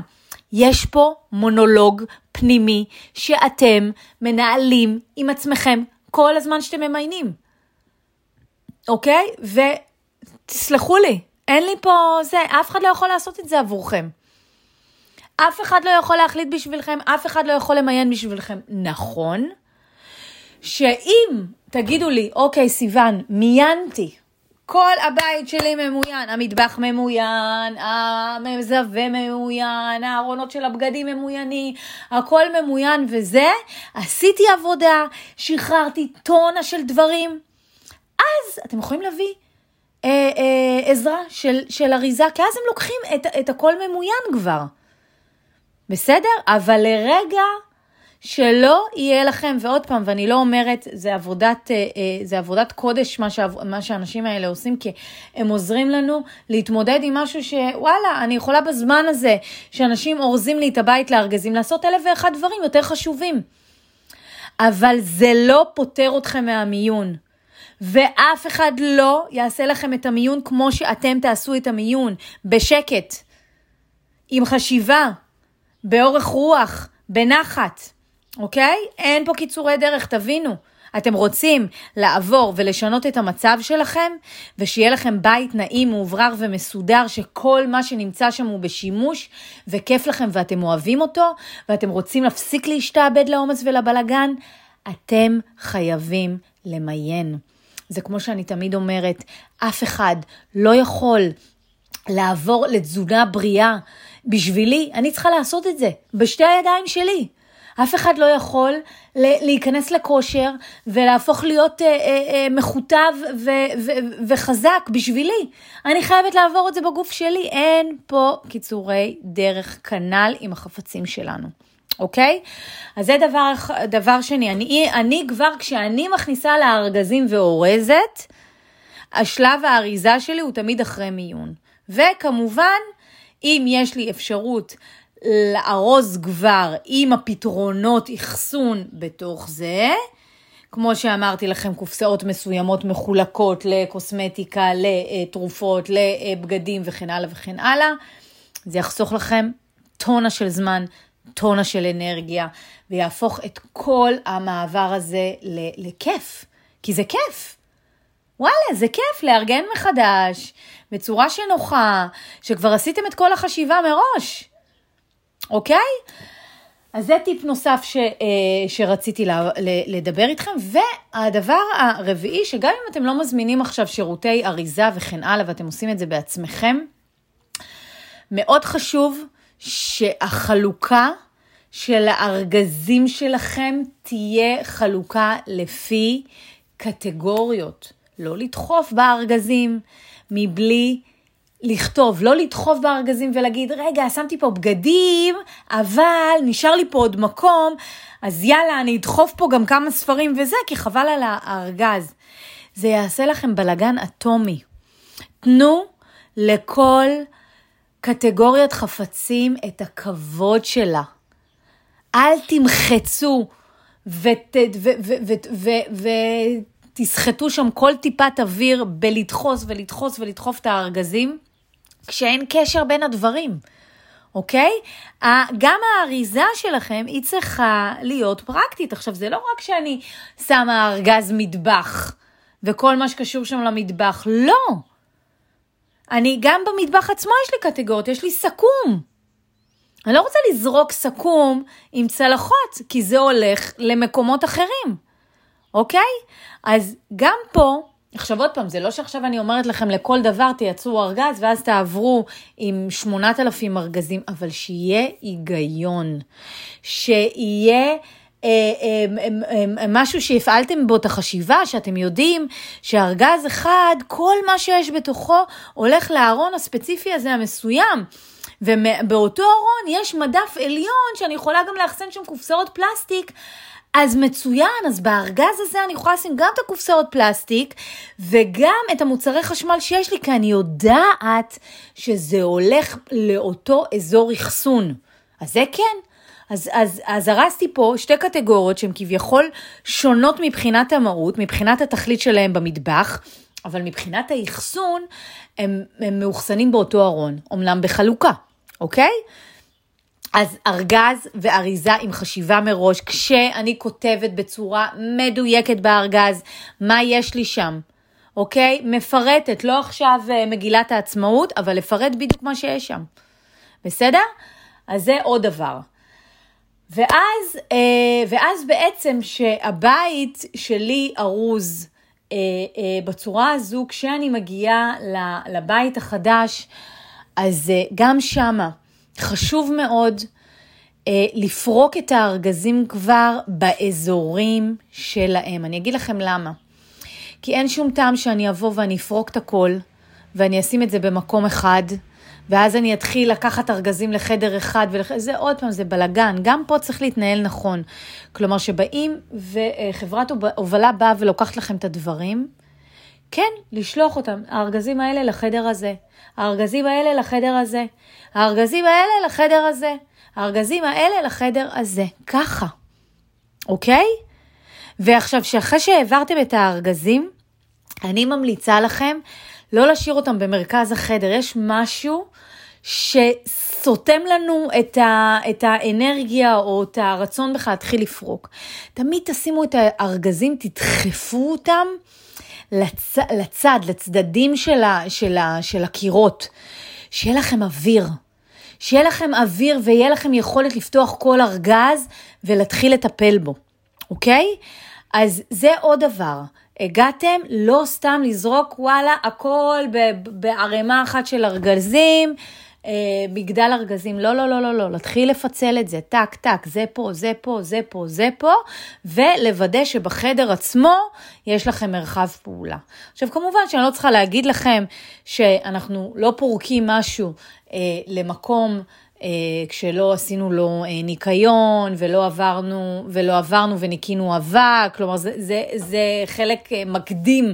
[SPEAKER 1] יש פה מונולוג פנימי שאתם מנהלים עם עצמכם כל הזמן שאתם ממיינים, אוקיי? ותסלחו לי, אין לי פה זה, אף אחד לא יכול לעשות את זה עבורכם. אף אחד לא יכול להחליט בשבילכם, אף אחד לא יכול למיין בשבילכם. נכון, שאם תגידו לי, אוקיי, סיוון, מיינתי, כל הבית שלי ממוין, המטבח ממוין, המזווה ממוין, הארונות של הבגדים ממוינים, הכל ממוין וזה, עשיתי עבודה, שחררתי טונה של דברים. אז אתם יכולים להביא אה, אה, עזרה של, של אריזה, כי אז הם לוקחים את, את הכל ממוין כבר. בסדר? אבל לרגע שלא יהיה לכם, ועוד פעם, ואני לא אומרת, זה עבודת, אה, אה, זה עבודת קודש מה, שה, מה שהאנשים האלה עושים, כי הם עוזרים לנו להתמודד עם משהו שוואלה, אני יכולה בזמן הזה שאנשים אורזים לי את הבית לארגזים, לעשות אלף ואחד דברים יותר חשובים. אבל זה לא פוטר אתכם מהמיון. ואף אחד לא יעשה לכם את המיון כמו שאתם תעשו את המיון, בשקט, עם חשיבה, באורך רוח, בנחת. אוקיי? אין פה קיצורי דרך, תבינו. אתם רוצים לעבור ולשנות את המצב שלכם, ושיהיה לכם בית נעים, מאוברר ומסודר, שכל מה שנמצא שם הוא בשימוש, וכיף לכם ואתם אוהבים אותו, ואתם רוצים להפסיק להשתעבד לעומס ולבלגן, אתם חייבים למיין. זה כמו שאני תמיד אומרת, אף אחד לא יכול לעבור לתזונה בריאה בשבילי, אני צריכה לעשות את זה, בשתי הידיים שלי. אף אחד לא יכול להיכנס לכושר ולהפוך להיות אה, אה, אה, מכותב ו- ו- וחזק בשבילי. אני חייבת לעבור את זה בגוף שלי. אין פה קיצורי דרך כנ"ל עם החפצים שלנו. אוקיי? אז זה דבר, דבר שני. אני, אני כבר, כשאני מכניסה לארגזים ואורזת, השלב האריזה שלי הוא תמיד אחרי מיון. וכמובן, אם יש לי אפשרות לארוז כבר עם הפתרונות אחסון בתוך זה. כמו שאמרתי לכם, קופסאות מסוימות מחולקות לקוסמטיקה, לתרופות, לבגדים וכן הלאה וכן הלאה. זה יחסוך לכם טונה של זמן, טונה של אנרגיה, ויהפוך את כל המעבר הזה לכיף, כי זה כיף. וואלה, זה כיף לארגן מחדש, בצורה שנוחה, שכבר עשיתם את כל החשיבה מראש. אוקיי? אז זה טיפ נוסף ש, אה, שרציתי לדבר איתכם. והדבר הרביעי, שגם אם אתם לא מזמינים עכשיו שירותי אריזה וכן הלאה, ואתם עושים את זה בעצמכם, מאוד חשוב שהחלוקה של הארגזים שלכם תהיה חלוקה לפי קטגוריות. לא לדחוף בארגזים מבלי לכתוב, לא לדחוף בארגזים ולהגיד, רגע, שמתי פה בגדים, אבל נשאר לי פה עוד מקום, אז יאללה, אני אדחוף פה גם כמה ספרים וזה, כי חבל על הארגז. זה יעשה לכם בלגן אטומי. תנו לכל קטגוריית חפצים את הכבוד שלה. אל תמחצו ותסחטו שם כל טיפת אוויר בלדחוס ולדחוס ולדחוף את הארגזים. כשאין קשר בין הדברים, אוקיי? גם האריזה שלכם היא צריכה להיות פרקטית. עכשיו, זה לא רק שאני שמה ארגז מטבח וכל מה שקשור שם למטבח, לא. אני, גם במטבח עצמו יש לי קטגוריות, יש לי סכו"ם. אני לא רוצה לזרוק סכו"ם עם צלחות, כי זה הולך למקומות אחרים, אוקיי? אז גם פה, עכשיו עוד פעם, זה לא שעכשיו אני אומרת לכם לכל דבר תייצרו ארגז ואז תעברו עם 8,000 ארגזים, אבל שיהיה היגיון, שיהיה... אה, אה, אה, משהו שהפעלתם בו את החשיבה, שאתם יודעים שארגז אחד, כל מה שיש בתוכו הולך לארון הספציפי הזה המסוים. ובאותו ארון יש מדף עליון שאני יכולה גם לאחסן שם קופסאות פלסטיק אז מצוין, אז בארגז הזה אני יכולה לשים גם את הקופסאות פלסטיק וגם את המוצרי חשמל שיש לי, כי אני יודעת שזה הולך לאותו אזור אחסון. אז זה כן. אז, אז, אז הרסתי פה שתי קטגוריות שהן כביכול שונות מבחינת המהות, מבחינת התכלית שלהן במטבח, אבל מבחינת האחסון הם, הם מאוחסנים באותו ארון, אמנם בחלוקה, אוקיי? אז ארגז ואריזה עם חשיבה מראש, כשאני כותבת בצורה מדויקת בארגז מה יש לי שם, אוקיי? מפרטת, לא עכשיו אה, מגילת העצמאות, אבל לפרט בדיוק מה שיש שם, בסדר? אז זה עוד דבר. ואז, אה, ואז בעצם שהבית שלי ארוז אה, בצורה הזו, כשאני מגיעה לבית החדש, אז גם שמה חשוב מאוד אה, לפרוק את הארגזים כבר באזורים שלהם. אני אגיד לכם למה. כי אין שום טעם שאני אבוא ואני אפרוק את הכל, ואני אשים את זה במקום אחד, ואז אני אתחיל לקחת ארגזים לחדר אחד, ולח... זה עוד פעם, זה בלגן. גם פה צריך להתנהל נכון. כלומר, שבאים וחברת הובלה באה ולוקחת לכם את הדברים, כן, לשלוח אותם, הארגזים האלה לחדר הזה, הארגזים האלה לחדר הזה, הארגזים האלה לחדר הזה, הארגזים האלה לחדר הזה, ככה, אוקיי? ועכשיו, שאחרי שהעברתם את הארגזים, אני ממליצה לכם לא להשאיר אותם במרכז החדר. יש משהו שסותם לנו את, ה, את האנרגיה או את הרצון בכלל להתחיל לפרוק. תמיד תשימו את הארגזים, תדחפו אותם לצ, לצד, לצדדים של, ה, של, ה, של הקירות. שיהיה לכם אוויר. שיהיה לכם אוויר ויהיה לכם יכולת לפתוח כל ארגז ולהתחיל לטפל בו, אוקיי? אז זה עוד דבר. הגעתם לא סתם לזרוק וואלה הכל בערימה אחת של ארגזים, אה, מגדל ארגזים, לא, לא, לא, לא, לא, להתחיל לפצל את זה, טק, טק, זה פה, זה פה, זה פה, זה פה, ולוודא שבחדר עצמו יש לכם מרחב פעולה. עכשיו, כמובן שאני לא צריכה להגיד לכם שאנחנו לא פורקים משהו אה, למקום אה, כשלא עשינו לו אה, ניקיון ולא עברנו, ולא עברנו וניקינו אבק, כלומר זה, זה, זה חלק אה, מקדים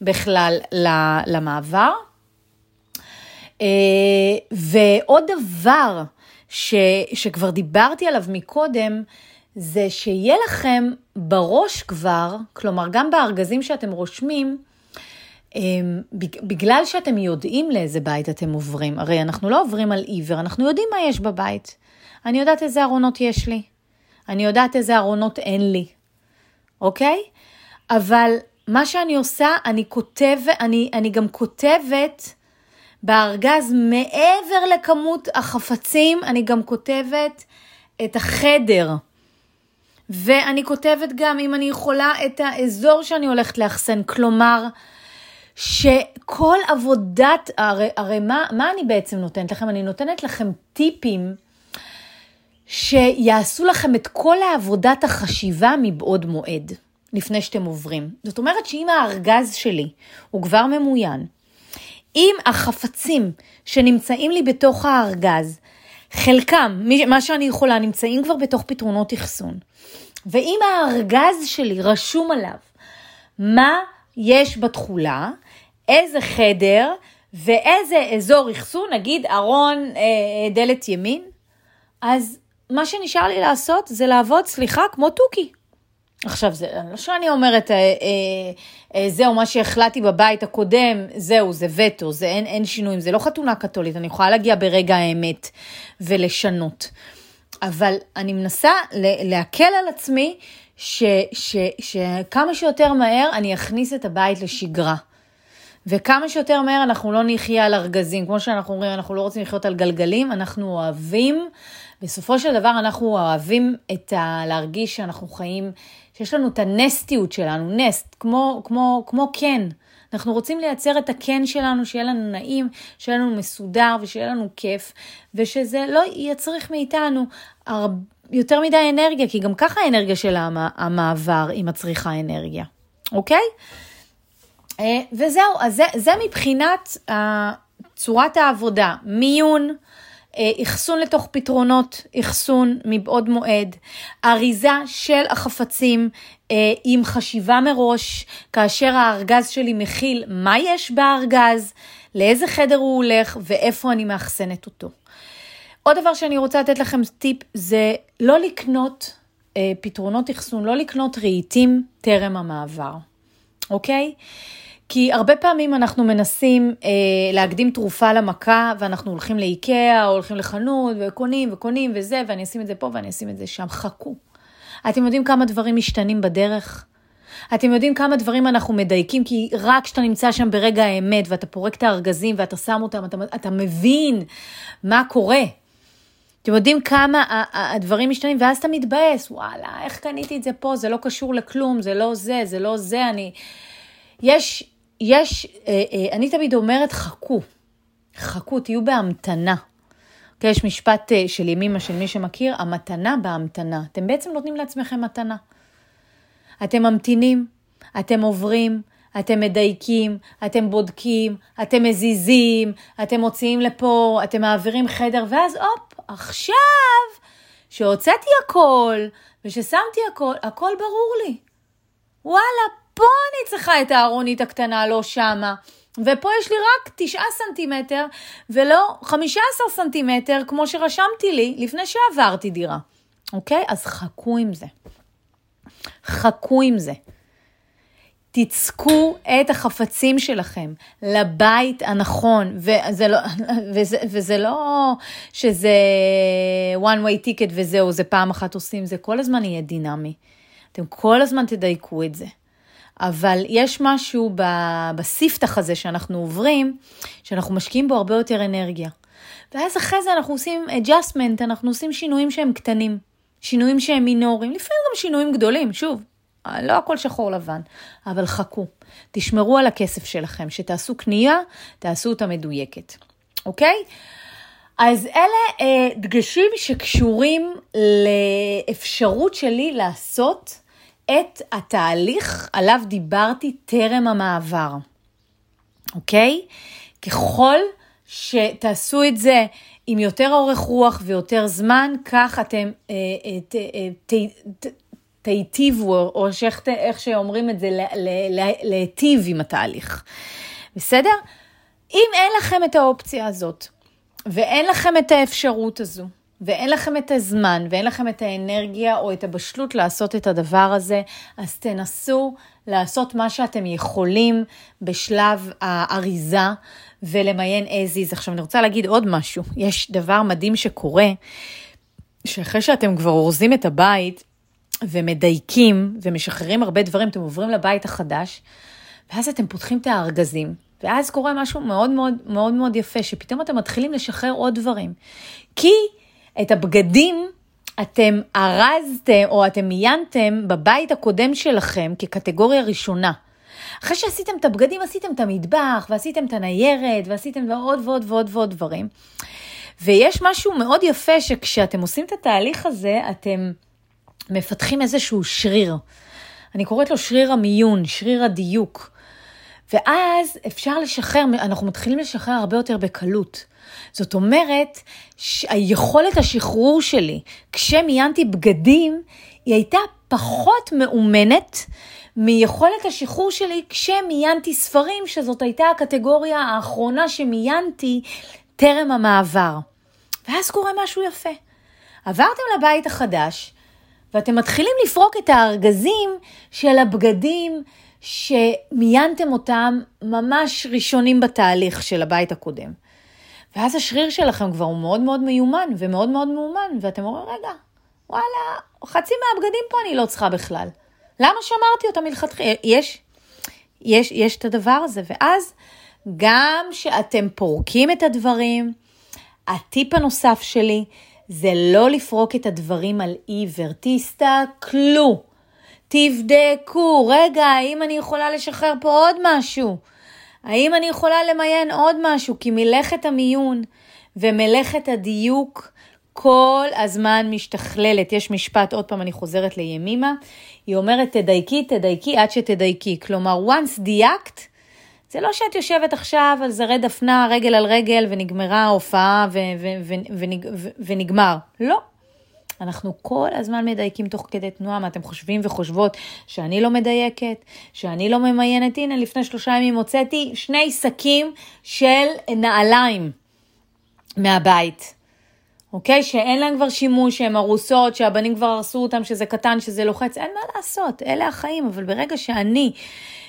[SPEAKER 1] בכלל למעבר. ועוד דבר ש, שכבר דיברתי עליו מקודם, זה שיהיה לכם בראש כבר, כלומר גם בארגזים שאתם רושמים, אמ, בגלל שאתם יודעים לאיזה בית אתם עוברים, הרי אנחנו לא עוברים על עיוור, אנחנו יודעים מה יש בבית. אני יודעת איזה ארונות יש לי, אני יודעת איזה ארונות אין לי, אוקיי? אבל מה שאני עושה, אני כותבת, אני, אני גם כותבת בארגז, מעבר לכמות החפצים, אני גם כותבת את החדר. ואני כותבת גם, אם אני יכולה, את האזור שאני הולכת לאחסן. כלומר, שכל עבודת, הרי, הרי מה, מה אני בעצם נותנת לכם? אני נותנת לכם טיפים שיעשו לכם את כל העבודת החשיבה מבעוד מועד, לפני שאתם עוברים. זאת אומרת שאם הארגז שלי הוא כבר ממוין, אם החפצים שנמצאים לי בתוך הארגז, חלקם, מה שאני יכולה, נמצאים כבר בתוך פתרונות אחסון, ואם הארגז שלי רשום עליו מה יש בתכולה, איזה חדר ואיזה אזור אחסון, נגיד ארון אה, דלת ימין, אז מה שנשאר לי לעשות זה לעבוד, סליחה, כמו תוכי. עכשיו, זה לא שאני אומרת, אה, אה, אה, זהו, מה שהחלטתי בבית הקודם, זהו, זה וטו, זה אין, אין שינויים, זה לא חתונה קתולית, אני יכולה להגיע ברגע האמת ולשנות. אבל אני מנסה להקל על עצמי שכמה שיותר מהר אני אכניס את הבית לשגרה. וכמה שיותר מהר אנחנו לא נחיה על ארגזים. כמו שאנחנו אומרים, אנחנו לא רוצים לחיות על גלגלים, אנחנו אוהבים, בסופו של דבר אנחנו אוהבים את ה... להרגיש שאנחנו חיים, שיש לנו את הנסטיות שלנו, נסט, כמו, כמו, כמו כן. אנחנו רוצים לייצר את הקן שלנו, שיהיה לנו נעים, שיהיה לנו מסודר ושיהיה לנו כיף, ושזה לא יצריך מאיתנו הרבה, יותר מדי אנרגיה, כי גם ככה האנרגיה של המעבר היא מצריכה אנרגיה, אוקיי? אה, וזהו, אז זה, זה מבחינת צורת העבודה, מיון, אה, אחסון לתוך פתרונות, אחסון מבעוד מועד, אריזה של החפצים אה, עם חשיבה מראש, כאשר הארגז שלי מכיל מה יש בארגז, לאיזה חדר הוא הולך ואיפה אני מאחסנת אותו. עוד דבר שאני רוצה לתת לכם טיפ זה לא לקנות אה, פתרונות אחסון, לא לקנות רהיטים טרם המעבר, אוקיי? כי הרבה פעמים אנחנו מנסים אה, להקדים תרופה למכה, ואנחנו הולכים לאיקאה, או הולכים לחנות, וקונים וקונים וזה, ואני אשים את זה פה ואני אשים את זה שם. חכו. אתם יודעים כמה דברים משתנים בדרך? אתם יודעים כמה דברים אנחנו מדייקים, כי רק כשאתה נמצא שם ברגע האמת, ואתה פורק את הארגזים ואתה שם אותם, אתה, אתה מבין מה קורה. אתם יודעים כמה הדברים משתנים, ואז אתה מתבאס, וואלה, איך קניתי את זה פה, זה לא קשור לכלום, זה לא זה, זה לא זה, אני... יש, יש, אה, אה, אני תמיד אומרת, חכו. חכו, תהיו בהמתנה. אוקיי, יש משפט אה, של ימימה, של מי שמכיר, המתנה בהמתנה. אתם בעצם נותנים לעצמכם מתנה. אתם ממתינים, אתם עוברים, אתם מדייקים, אתם בודקים, אתם מזיזים, אתם מוציאים לפה, אתם מעבירים חדר, ואז הופ, עכשיו, שהוצאתי הכל, וששמתי הכל, הכל ברור לי. וואלה, פה אני צריכה את הארונית הקטנה, לא שמה. ופה יש לי רק תשעה סנטימטר, ולא חמישה עשר סנטימטר, כמו שרשמתי לי לפני שעברתי דירה. אוקיי? אז חכו עם זה. חכו עם זה. תצקו את החפצים שלכם לבית הנכון, וזה לא, וזה, וזה לא שזה one way ticket וזהו, זה פעם אחת עושים, זה כל הזמן יהיה דינמי. אתם כל הזמן תדייקו את זה. אבל יש משהו בספתח הזה שאנחנו עוברים, שאנחנו משקיעים בו הרבה יותר אנרגיה. ואז אחרי זה אנחנו עושים adjustment, אנחנו עושים שינויים שהם קטנים, שינויים שהם מינוריים, לפעמים גם שינויים גדולים, שוב, לא הכל שחור לבן, אבל חכו, תשמרו על הכסף שלכם, שתעשו קנייה, תעשו אותה מדויקת, אוקיי? אז אלה אה, דגשים שקשורים לאפשרות שלי לעשות את התהליך עליו דיברתי טרם המעבר, אוקיי? ככל שתעשו את זה עם יותר אורך רוח ויותר זמן, כך אתם אה, אה, אה, תיטיבו, או איך שאומרים את זה, להיטיב עם התהליך. בסדר? אם אין לכם את האופציה הזאת, ואין לכם את האפשרות הזו, ואין לכם את הזמן, ואין לכם את האנרגיה או את הבשלות לעשות את הדבר הזה, אז תנסו לעשות מה שאתם יכולים בשלב האריזה ולמיין as is. עכשיו אני רוצה להגיד עוד משהו, יש דבר מדהים שקורה, שאחרי שאתם כבר אורזים את הבית, ומדייקים ומשחררים הרבה דברים, אתם עוברים לבית החדש, ואז אתם פותחים את הארגזים, ואז קורה משהו מאוד מאוד מאוד מאוד יפה, שפתאום אתם מתחילים לשחרר עוד דברים. כי את הבגדים אתם ארזתם או אתם מיינתם בבית הקודם שלכם כקטגוריה ראשונה. אחרי שעשיתם את הבגדים, עשיתם את המטבח, ועשיתם את הניירת, ועשיתם עוד ועוד ועוד ועוד דברים. ויש משהו מאוד יפה שכשאתם עושים את התהליך הזה, אתם מפתחים איזשהו שריר. אני קוראת לו שריר המיון, שריר הדיוק. ואז אפשר לשחרר, אנחנו מתחילים לשחרר הרבה יותר בקלות. זאת אומרת, היכולת השחרור שלי, כשמיינתי בגדים, היא הייתה פחות מאומנת מיכולת השחרור שלי כשמיינתי ספרים, שזאת הייתה הקטגוריה האחרונה שמיינתי טרם המעבר. ואז קורה משהו יפה. עברתם לבית החדש, ואתם מתחילים לפרוק את הארגזים של הבגדים שמיינתם אותם ממש ראשונים בתהליך של הבית הקודם. ואז השריר שלכם כבר הוא מאוד מאוד מיומן ומאוד מאוד מאומן, ואתם אומרים, רגע, וואלה, חצי מהבגדים פה אני לא צריכה בכלל. למה שמרתי אותם מלכתחילה? יש, יש, יש את הדבר הזה, ואז גם שאתם פורקים את הדברים, הטיפ הנוסף שלי, זה לא לפרוק את הדברים על עיוור. תסתכלו, תבדקו, רגע, האם אני יכולה לשחרר פה עוד משהו? האם אני יכולה למיין עוד משהו? כי מלאכת המיון ומלאכת הדיוק כל הזמן משתכללת. יש משפט, עוד פעם אני חוזרת לימימה, היא אומרת תדייקי, תדייקי עד שתדייקי. כלומר, once דייקת, זה לא שאת יושבת עכשיו על זרי דפנה, רגל על רגל, ונגמרה ההופעה ונגמר. לא. אנחנו כל הזמן מדייקים תוך כדי תנועה, מה אתם חושבים וחושבות שאני לא מדייקת, שאני לא ממיינת? הנה, לפני שלושה ימים הוצאתי שני שקים של נעליים מהבית. אוקיי? שאין להם כבר שימוש, שהן ארוסות, שהבנים כבר הרסו אותם, שזה קטן, שזה לוחץ, אין מה לעשות, אלה החיים. אבל ברגע שאני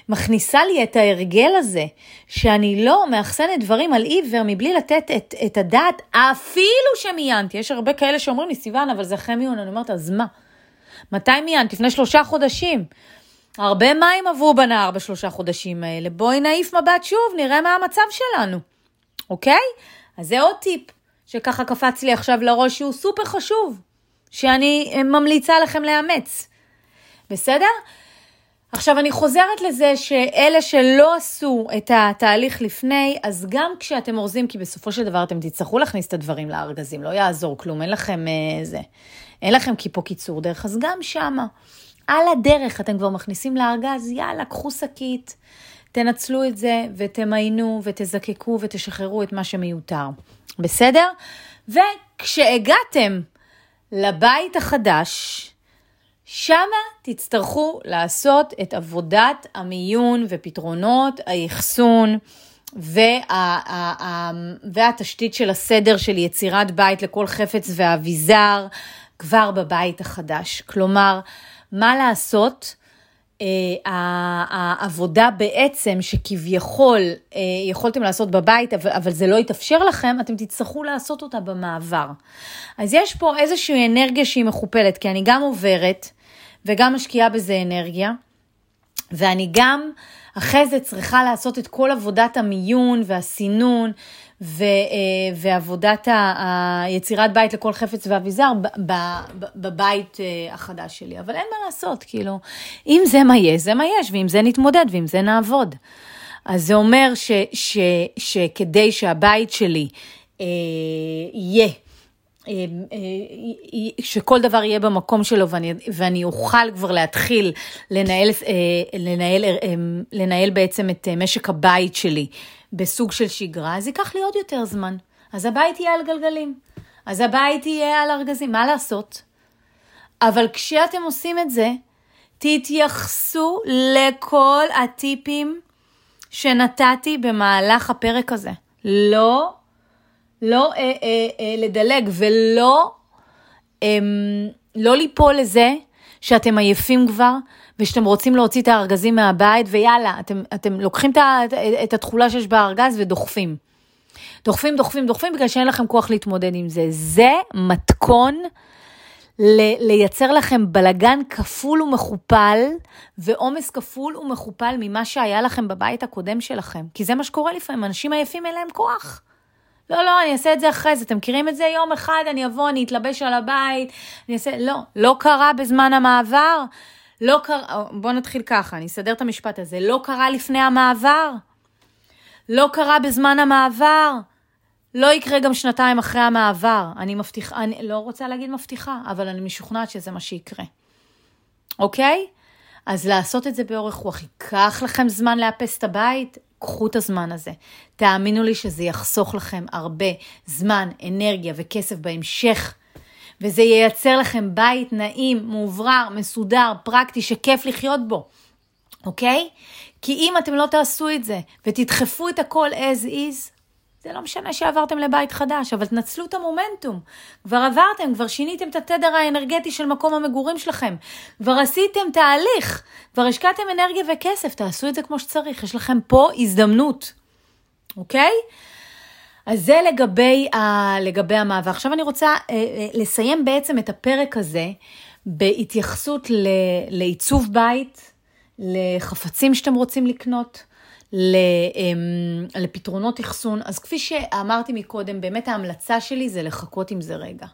[SPEAKER 1] מכניסה לי את ההרגל הזה, שאני לא מאחסנת דברים על עיוור מבלי לתת את, את הדעת, אפילו שמיינתי. יש הרבה כאלה שאומרים לי, סיוון, אבל זה אחרי מיון. אני אומרת, אז מה? מתי מיינת? לפני שלושה חודשים. הרבה מים עברו בנהר בשלושה חודשים האלה. בואי נעיף מבט שוב, נראה מה המצב שלנו, אוקיי? אז זה עוד טיפ שככה קפץ לי עכשיו לראש, שהוא סופר חשוב, שאני ממליצה לכם לאמץ. בסדר? עכשיו, אני חוזרת לזה שאלה שלא עשו את התהליך לפני, אז גם כשאתם אורזים, כי בסופו של דבר אתם תצטרכו להכניס את הדברים לארגזים, לא יעזור כלום, אין לכם אה, זה, אין לכם פה קיצור דרך, אז גם שמה, על הדרך אתם כבר מכניסים לארגז, יאללה, קחו שקית, תנצלו את זה ותמיינו ותזקקו ותשחררו את מה שמיותר, בסדר? וכשהגעתם לבית החדש, שמה תצטרכו לעשות את עבודת המיון ופתרונות האחסון וה, והתשתית של הסדר של יצירת בית לכל חפץ ואביזר כבר בבית החדש. כלומר, מה לעשות? Uh, העבודה בעצם שכביכול uh, יכולתם לעשות בבית, אבל זה לא יתאפשר לכם, אתם תצטרכו לעשות אותה במעבר. אז יש פה איזושהי אנרגיה שהיא מכופלת, כי אני גם עוברת וגם משקיעה בזה אנרגיה. ואני גם אחרי זה צריכה לעשות את כל עבודת המיון והסינון ו, אה, ועבודת היצירת בית לכל חפץ ואביזר בבית אה, החדש שלי. אבל אין מה לעשות, כאילו, אם זה מה יש, זה מה יש, ועם זה נתמודד ועם זה נעבוד. אז זה אומר ש, ש, שכדי שהבית שלי אה, יהיה שכל דבר יהיה במקום שלו ואני, ואני אוכל כבר להתחיל לנהל, אה, לנהל, לנהל בעצם את אה, משק הבית שלי בסוג של שגרה, אז ייקח לי עוד יותר זמן. אז הבית יהיה על גלגלים, אז הבית יהיה על ארגזים, מה לעשות? אבל כשאתם עושים את זה, תתייחסו לכל הטיפים שנתתי במהלך הפרק הזה. לא לא אה, אה, אה, לדלג ולא אה, לא ליפול לזה שאתם עייפים כבר ושאתם רוצים להוציא את הארגזים מהבית ויאללה, אתם, אתם לוקחים את, את התכולה שיש בארגז ודוחפים. דוחפים, דוחפים, דוחפים בגלל שאין לכם כוח להתמודד עם זה. זה מתכון ל- לייצר לכם בלגן כפול ומכופל ועומס כפול ומכופל ממה שהיה לכם בבית הקודם שלכם. כי זה מה שקורה לפעמים, אנשים עייפים אין להם כוח. לא, לא, אני אעשה את זה אחרי זה. אתם מכירים את זה? יום אחד אני אבוא, אני אתלבש על הבית, אני אעשה... לא, לא קרה בזמן המעבר. לא קרה, בואו נתחיל ככה, אני אסדר את המשפט הזה. לא קרה לפני המעבר. לא קרה בזמן המעבר. לא יקרה גם שנתיים אחרי המעבר. אני מבטיחה, אני לא רוצה להגיד מבטיחה, אבל אני משוכנעת שזה מה שיקרה. אוקיי? אז לעשות את זה באורך רוח, ייקח לכם זמן לאפס את הבית? קחו את הזמן הזה. תאמינו לי שזה יחסוך לכם הרבה זמן, אנרגיה וכסף בהמשך. וזה ייצר לכם בית נעים, מאוברר, מסודר, פרקטי, שכיף לחיות בו, אוקיי? כי אם אתם לא תעשו את זה ותדחפו את הכל as is, זה לא משנה שעברתם לבית חדש, אבל תנצלו את המומנטום. כבר עברתם, כבר שיניתם את התדר האנרגטי של מקום המגורים שלכם. כבר עשיתם תהליך, כבר השקעתם אנרגיה וכסף, תעשו את זה כמו שצריך. יש לכם פה הזדמנות, אוקיי? אז זה לגבי, ה, לגבי המעבר. עכשיו אני רוצה אה, אה, לסיים בעצם את הפרק הזה בהתייחסות ל, לעיצוב בית, לחפצים שאתם רוצים לקנות. אמ, לפתרונות אחסון. אז כפי שאמרתי מקודם, באמת ההמלצה שלי זה לחכות עם זה רגע.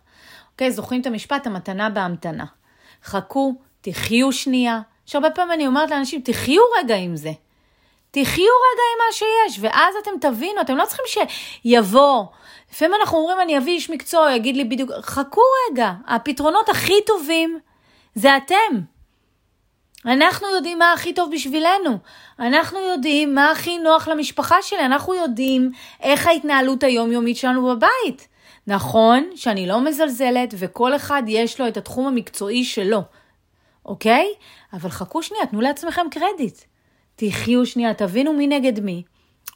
[SPEAKER 1] אוקיי, זוכרים את המשפט, המתנה בהמתנה. חכו, תחיו שנייה. שהרבה פעמים אני אומרת לאנשים, תחיו רגע עם זה. תחיו רגע עם מה שיש, ואז אתם תבינו, אתם לא צריכים שיבוא. לפעמים אנחנו אומרים, אני אביא איש מקצוע, יגיד לי בדיוק, חכו רגע, הפתרונות הכי טובים זה אתם. אנחנו יודעים מה הכי טוב בשבילנו. אנחנו יודעים מה הכי נוח למשפחה שלי. אנחנו יודעים איך ההתנהלות היומיומית שלנו בבית. נכון שאני לא מזלזלת וכל אחד יש לו את התחום המקצועי שלו, אוקיי? אבל חכו שנייה, תנו לעצמכם קרדיט. תחיו שנייה, תבינו מי נגד מי,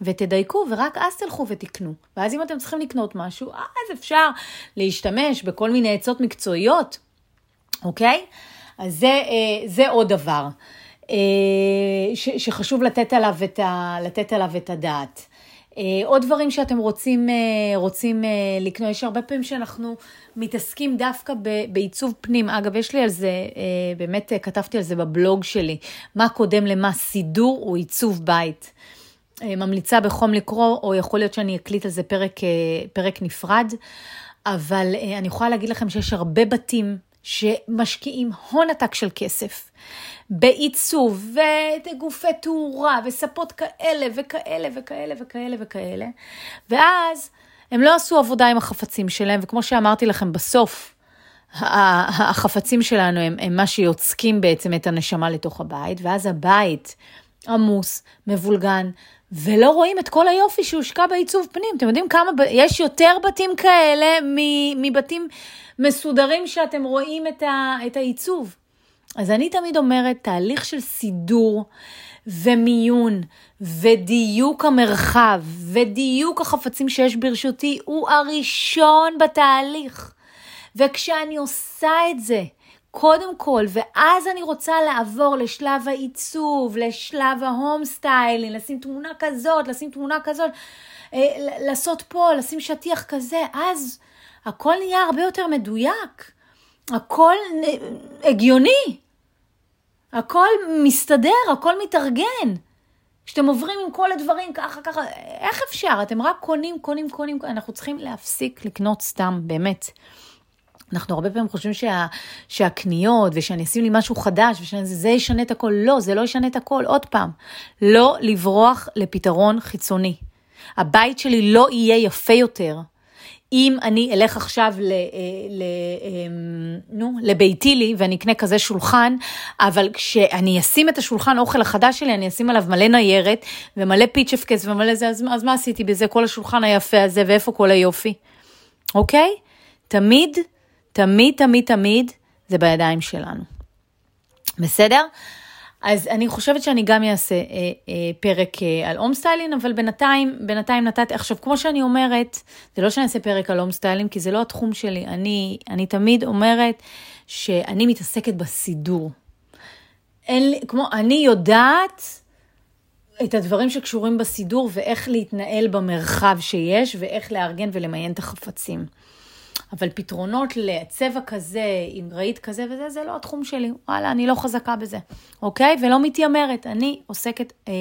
[SPEAKER 1] ותדייקו, ורק אז תלכו ותקנו. ואז אם אתם צריכים לקנות משהו, אז אפשר להשתמש בכל מיני עצות מקצועיות, אוקיי? אז זה, אה, זה עוד דבר אה, שחשוב לתת עליו את, ה, לתת עליו את הדעת. אה, עוד דברים שאתם רוצים, רוצים לקנות, יש הרבה פעמים שאנחנו מתעסקים דווקא בעיצוב פנים. אגב, יש לי על זה, באמת כתבתי על זה בבלוג שלי, מה קודם למה, סידור או עיצוב בית. ממליצה בחום לקרוא, או יכול להיות שאני אקליט על זה פרק, פרק נפרד, אבל אני יכולה להגיד לכם שיש הרבה בתים שמשקיעים הון עתק של כסף בעיצוב וגופי תאורה וספות כאלה וכאלה וכאלה וכאלה וכאלה, ואז הם לא עשו עבודה עם החפצים שלהם, וכמו שאמרתי לכם, בסוף החפצים שלנו הם, הם מה שיוצקים בעצם את הנשמה לתוך הבית, ואז הבית עמוס, מבולגן, ולא רואים את כל היופי שהושקע בעיצוב פנים. אתם יודעים כמה, יש יותר בתים כאלה מבתים מסודרים שאתם רואים את, ה, את העיצוב. אז אני תמיד אומרת, תהליך של סידור ומיון ודיוק המרחב ודיוק החפצים שיש ברשותי הוא הראשון בתהליך. וכשאני עושה את זה, קודם כל, ואז אני רוצה לעבור לשלב העיצוב, לשלב ה home styling, לשים תמונה כזאת, לשים תמונה כזאת, אה, לעשות פה, לשים שטיח כזה, אז הכל נהיה הרבה יותר מדויק, הכל הגיוני, הכל מסתדר, הכל מתארגן. כשאתם עוברים עם כל הדברים ככה, ככה, איך אפשר? אתם רק קונים, קונים, קונים, אנחנו צריכים להפסיק לקנות סתם, באמת. אנחנו הרבה פעמים חושבים שה, שהקניות ושאני אשים לי משהו חדש ושזה ישנה את הכל. לא, זה לא ישנה את הכל. עוד פעם, לא לברוח לפתרון חיצוני. הבית שלי לא יהיה יפה יותר. אם אני אלך עכשיו ל, אה, ל, אמ, נו, לביתי לי ואני אקנה כזה שולחן, אבל כשאני אשים את השולחן אוכל החדש שלי, אני אשים עליו מלא ניירת ומלא פיצ'פקס ומלא זה, אז, אז מה עשיתי בזה? כל השולחן היפה הזה ואיפה כל היופי? אוקיי? תמיד תמיד, תמיד, תמיד זה בידיים שלנו. בסדר? אז אני חושבת שאני גם אעשה אה, אה, פרק אה, על home styling, אבל בינתיים, בינתיים נתתי, עכשיו, כמו שאני אומרת, זה לא שאני אעשה פרק על home styling, כי זה לא התחום שלי. אני, אני תמיד אומרת שאני מתעסקת בסידור. אין לי, כמו, אני יודעת את הדברים שקשורים בסידור ואיך להתנהל במרחב שיש, ואיך לארגן ולמיין את החפצים. אבל פתרונות לצבע כזה, עם רהיט כזה וזה, זה לא התחום שלי. וואלה, אני לא חזקה בזה, אוקיי? ולא מתיימרת. אני עוסקת אה,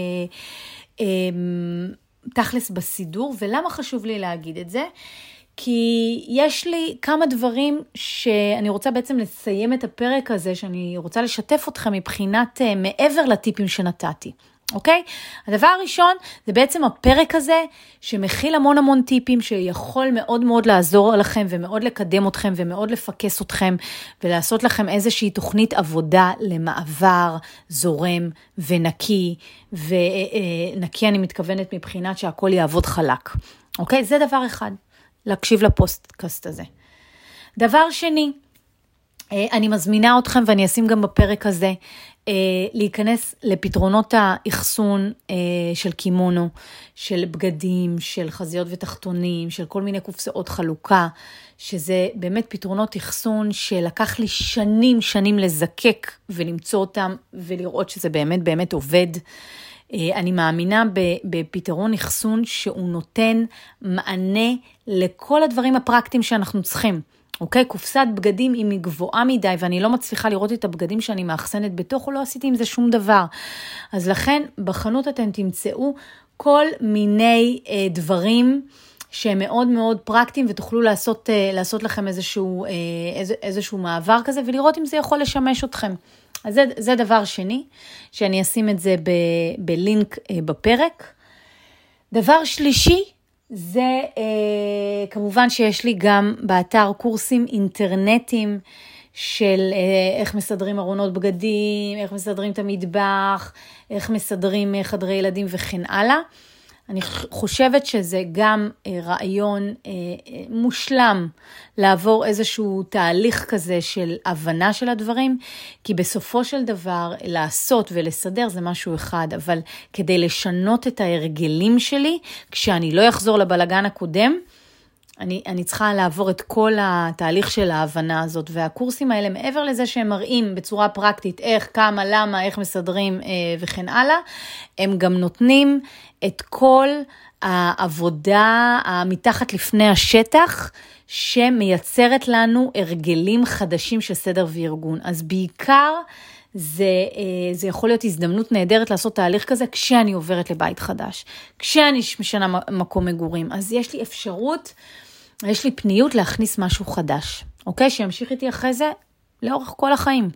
[SPEAKER 1] אה, תכלס בסידור, ולמה חשוב לי להגיד את זה? כי יש לי כמה דברים שאני רוצה בעצם לסיים את הפרק הזה, שאני רוצה לשתף אתכם מבחינת אה, מעבר לטיפים שנתתי. אוקיי? הדבר הראשון זה בעצם הפרק הזה שמכיל המון המון טיפים שיכול מאוד מאוד לעזור לכם ומאוד לקדם אתכם ומאוד לפקס אתכם ולעשות לכם איזושהי תוכנית עבודה למעבר זורם ונקי, ונקי אני מתכוונת מבחינת שהכל יעבוד חלק, אוקיי? זה דבר אחד, להקשיב לפוסטקאסט הזה. דבר שני, אה, אני מזמינה אתכם ואני אשים גם בפרק הזה להיכנס לפתרונות האחסון אה, של קימונו, של בגדים, של חזיות ותחתונים, של כל מיני קופסאות חלוקה, שזה באמת פתרונות אחסון שלקח לי שנים שנים לזקק ולמצוא אותם ולראות שזה באמת באמת עובד. אני מאמינה בפתרון אחסון שהוא נותן מענה לכל הדברים הפרקטיים שאנחנו צריכים. אוקיי? קופסת בגדים אם היא גבוהה מדי ואני לא מצליחה לראות את הבגדים שאני מאחסנת בתוכו, לא עשיתי עם זה שום דבר. אז לכן בחנות אתם תמצאו כל מיני אה, דברים שהם מאוד מאוד פרקטיים ותוכלו לעשות, אה, לעשות לכם איזשהו, אה, איז, איזשהו מעבר כזה ולראות אם זה יכול לשמש אתכם. אז זה, זה דבר שני, שאני אשים את זה ב, בלינק אה, בפרק. דבר שלישי, זה אה, כמובן שיש לי גם באתר קורסים אינטרנטיים של אה, איך מסדרים ארונות בגדים, איך מסדרים את המטבח, איך מסדרים אה, חדרי ילדים וכן הלאה. אני חושבת שזה גם אה, רעיון אה, אה, מושלם לעבור איזשהו תהליך כזה של הבנה של הדברים, כי בסופו של דבר לעשות ולסדר זה משהו אחד, אבל כדי לשנות את ההרגלים שלי, כשאני לא אחזור לבלגן הקודם, אני, אני צריכה לעבור את כל התהליך של ההבנה הזאת, והקורסים האלה, מעבר לזה שהם מראים בצורה פרקטית איך, כמה, למה, איך מסדרים אה, וכן הלאה, הם גם נותנים את כל העבודה המתחת לפני השטח, שמייצרת לנו הרגלים חדשים של סדר וארגון. אז בעיקר, זה, אה, זה יכול להיות הזדמנות נהדרת לעשות תהליך כזה כשאני עוברת לבית חדש, כשאני משנה מקום מגורים. אז יש לי אפשרות יש לי פניות להכניס משהו חדש, אוקיי? שימשיך איתי אחרי זה לאורך כל החיים.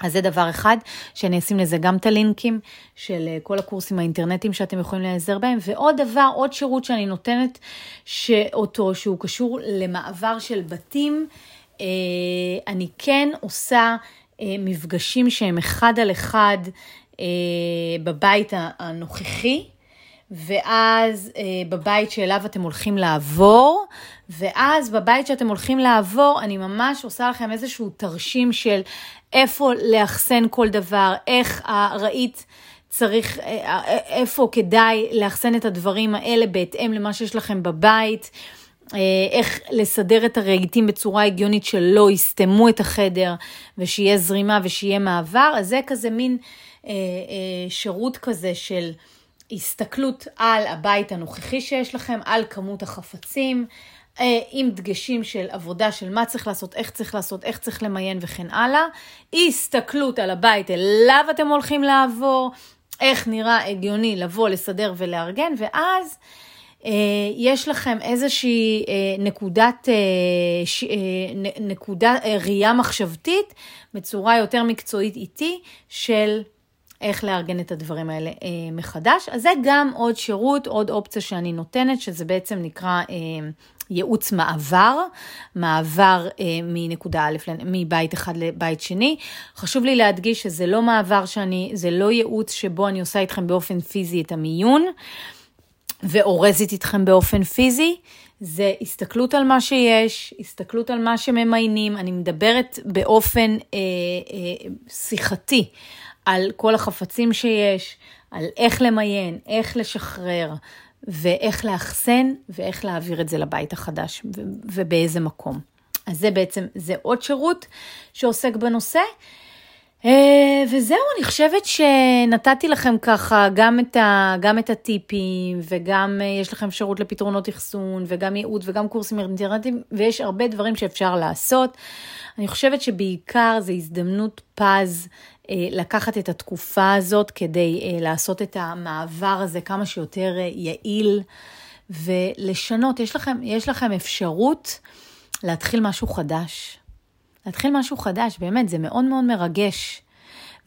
[SPEAKER 1] אז זה דבר אחד, שאני אשים לזה גם את הלינקים של אה, כל הקורסים האינטרנטיים שאתם יכולים להיעזר בהם. ועוד דבר, עוד שירות שאני נותנת שאותו, שהוא קשור למעבר של בתים, אה, אני כן עושה אה, מפגשים שהם אחד על אחד בבית הנוכחי. ואז אה, בבית שאליו אתם הולכים לעבור, ואז בבית שאתם הולכים לעבור, אני ממש עושה לכם איזשהו תרשים של איפה לאחסן כל דבר, איך ראית צריך, אה, אה, איפה כדאי לאחסן את הדברים האלה בהתאם למה שיש לכם בבית. אה, איך לסדר את הרהיטים בצורה הגיונית שלא יסתמו את החדר ושיהיה זרימה ושיהיה מעבר, אז זה כזה מין אה, אה, שירות כזה של הסתכלות על הבית הנוכחי שיש לכם, על כמות החפצים, עם דגשים של עבודה של מה צריך לעשות, איך צריך לעשות, איך צריך למיין וכן הלאה. הסתכלות על הבית אליו אתם הולכים לעבור, איך נראה הגיוני לבוא, לסדר ולארגן, ואז אה, יש לכם איזושהי אה, נקודת, אה, ש, אה, נקודה, אה, ראייה מחשבתית בצורה יותר מקצועית איתי של איך לארגן את הדברים האלה אה, מחדש. אז זה גם עוד שירות, עוד אופציה שאני נותנת, שזה בעצם נקרא אה, ייעוץ מעבר, מעבר אה, מנקודה א', מבית אחד לבית שני. חשוב לי להדגיש שזה לא מעבר שאני, זה לא ייעוץ שבו אני עושה איתכם באופן פיזי את המיון. ואורזת איתכם באופן פיזי, זה הסתכלות על מה שיש, הסתכלות על מה שממיינים, אני מדברת באופן אה, אה, שיחתי על כל החפצים שיש, על איך למיין, איך לשחרר, ואיך לאחסן, ואיך להעביר את זה לבית החדש, ובאיזה מקום. אז זה בעצם, זה עוד שירות שעוסק בנושא. אה, וזהו, אני חושבת שנתתי לכם ככה גם את, ה, גם את הטיפים, וגם אה, יש לכם אפשרות לפתרונות אחסון, וגם ייעוד, וגם קורסים אינטרנטיים, ויש הרבה דברים שאפשר לעשות. אני חושבת שבעיקר זו הזדמנות פז לקחת את התקופה הזאת כדי אה, לעשות את המעבר הזה כמה שיותר אה, יעיל ולשנות. יש לכם, יש לכם אפשרות להתחיל משהו חדש. להתחיל משהו חדש, באמת, זה מאוד מאוד מרגש.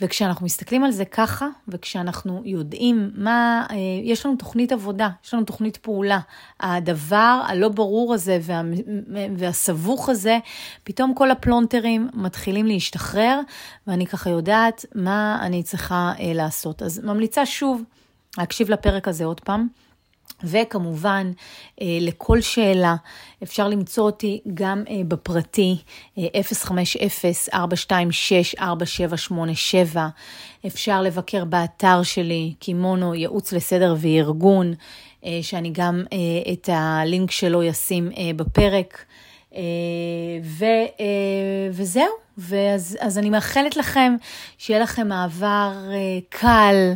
[SPEAKER 1] וכשאנחנו מסתכלים על זה ככה, וכשאנחנו יודעים מה, אה, יש לנו תוכנית עבודה, יש לנו תוכנית פעולה. הדבר הלא ברור הזה וה, והסבוך הזה, פתאום כל הפלונטרים מתחילים להשתחרר, ואני ככה יודעת מה אני צריכה אה, לעשות. אז ממליצה שוב להקשיב לפרק הזה עוד פעם. וכמובן, אה, לכל שאלה אפשר למצוא אותי גם אה, בפרטי, 050-426-4787. אה, אפשר לבקר באתר שלי, קימונו, ייעוץ לסדר וארגון, שאני גם את הלינק שלו אשים בפרק. ו, וזהו, ואז, אז אני מאחלת לכם שיהיה לכם מעבר קל.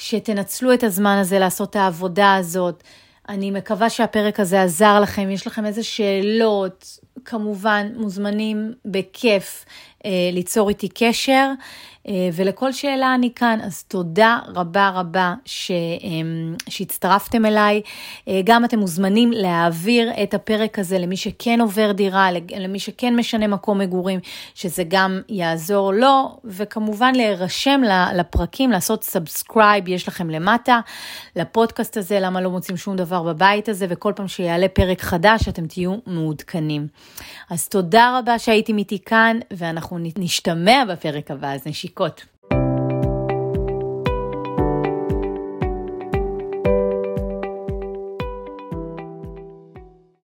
[SPEAKER 1] שתנצלו את הזמן הזה לעשות את העבודה הזאת. אני מקווה שהפרק הזה עזר לכם, יש לכם איזה שאלות, כמובן מוזמנים בכיף אה, ליצור איתי קשר. אה, ולכל שאלה אני כאן, אז תודה רבה רבה ש, אמ, שהצטרפתם אליי. אה, גם אתם מוזמנים להעביר את הפרק הזה למי שכן עובר דירה, למי שכן משנה מקום מגורים, שזה גם יעזור לו, וכמובן להירשם לפרקים, לעשות subscribe, יש לכם למטה, לפודקאסט הזה, למה לא מוצאים שום דבר בבית הזה, וכל פעם שיעלה פרק חדש אתם תהיו מעודכנים. אז תודה רבה שהייתם איתי כאן, ואנחנו נשתמע בפרק הבא, אז chicote.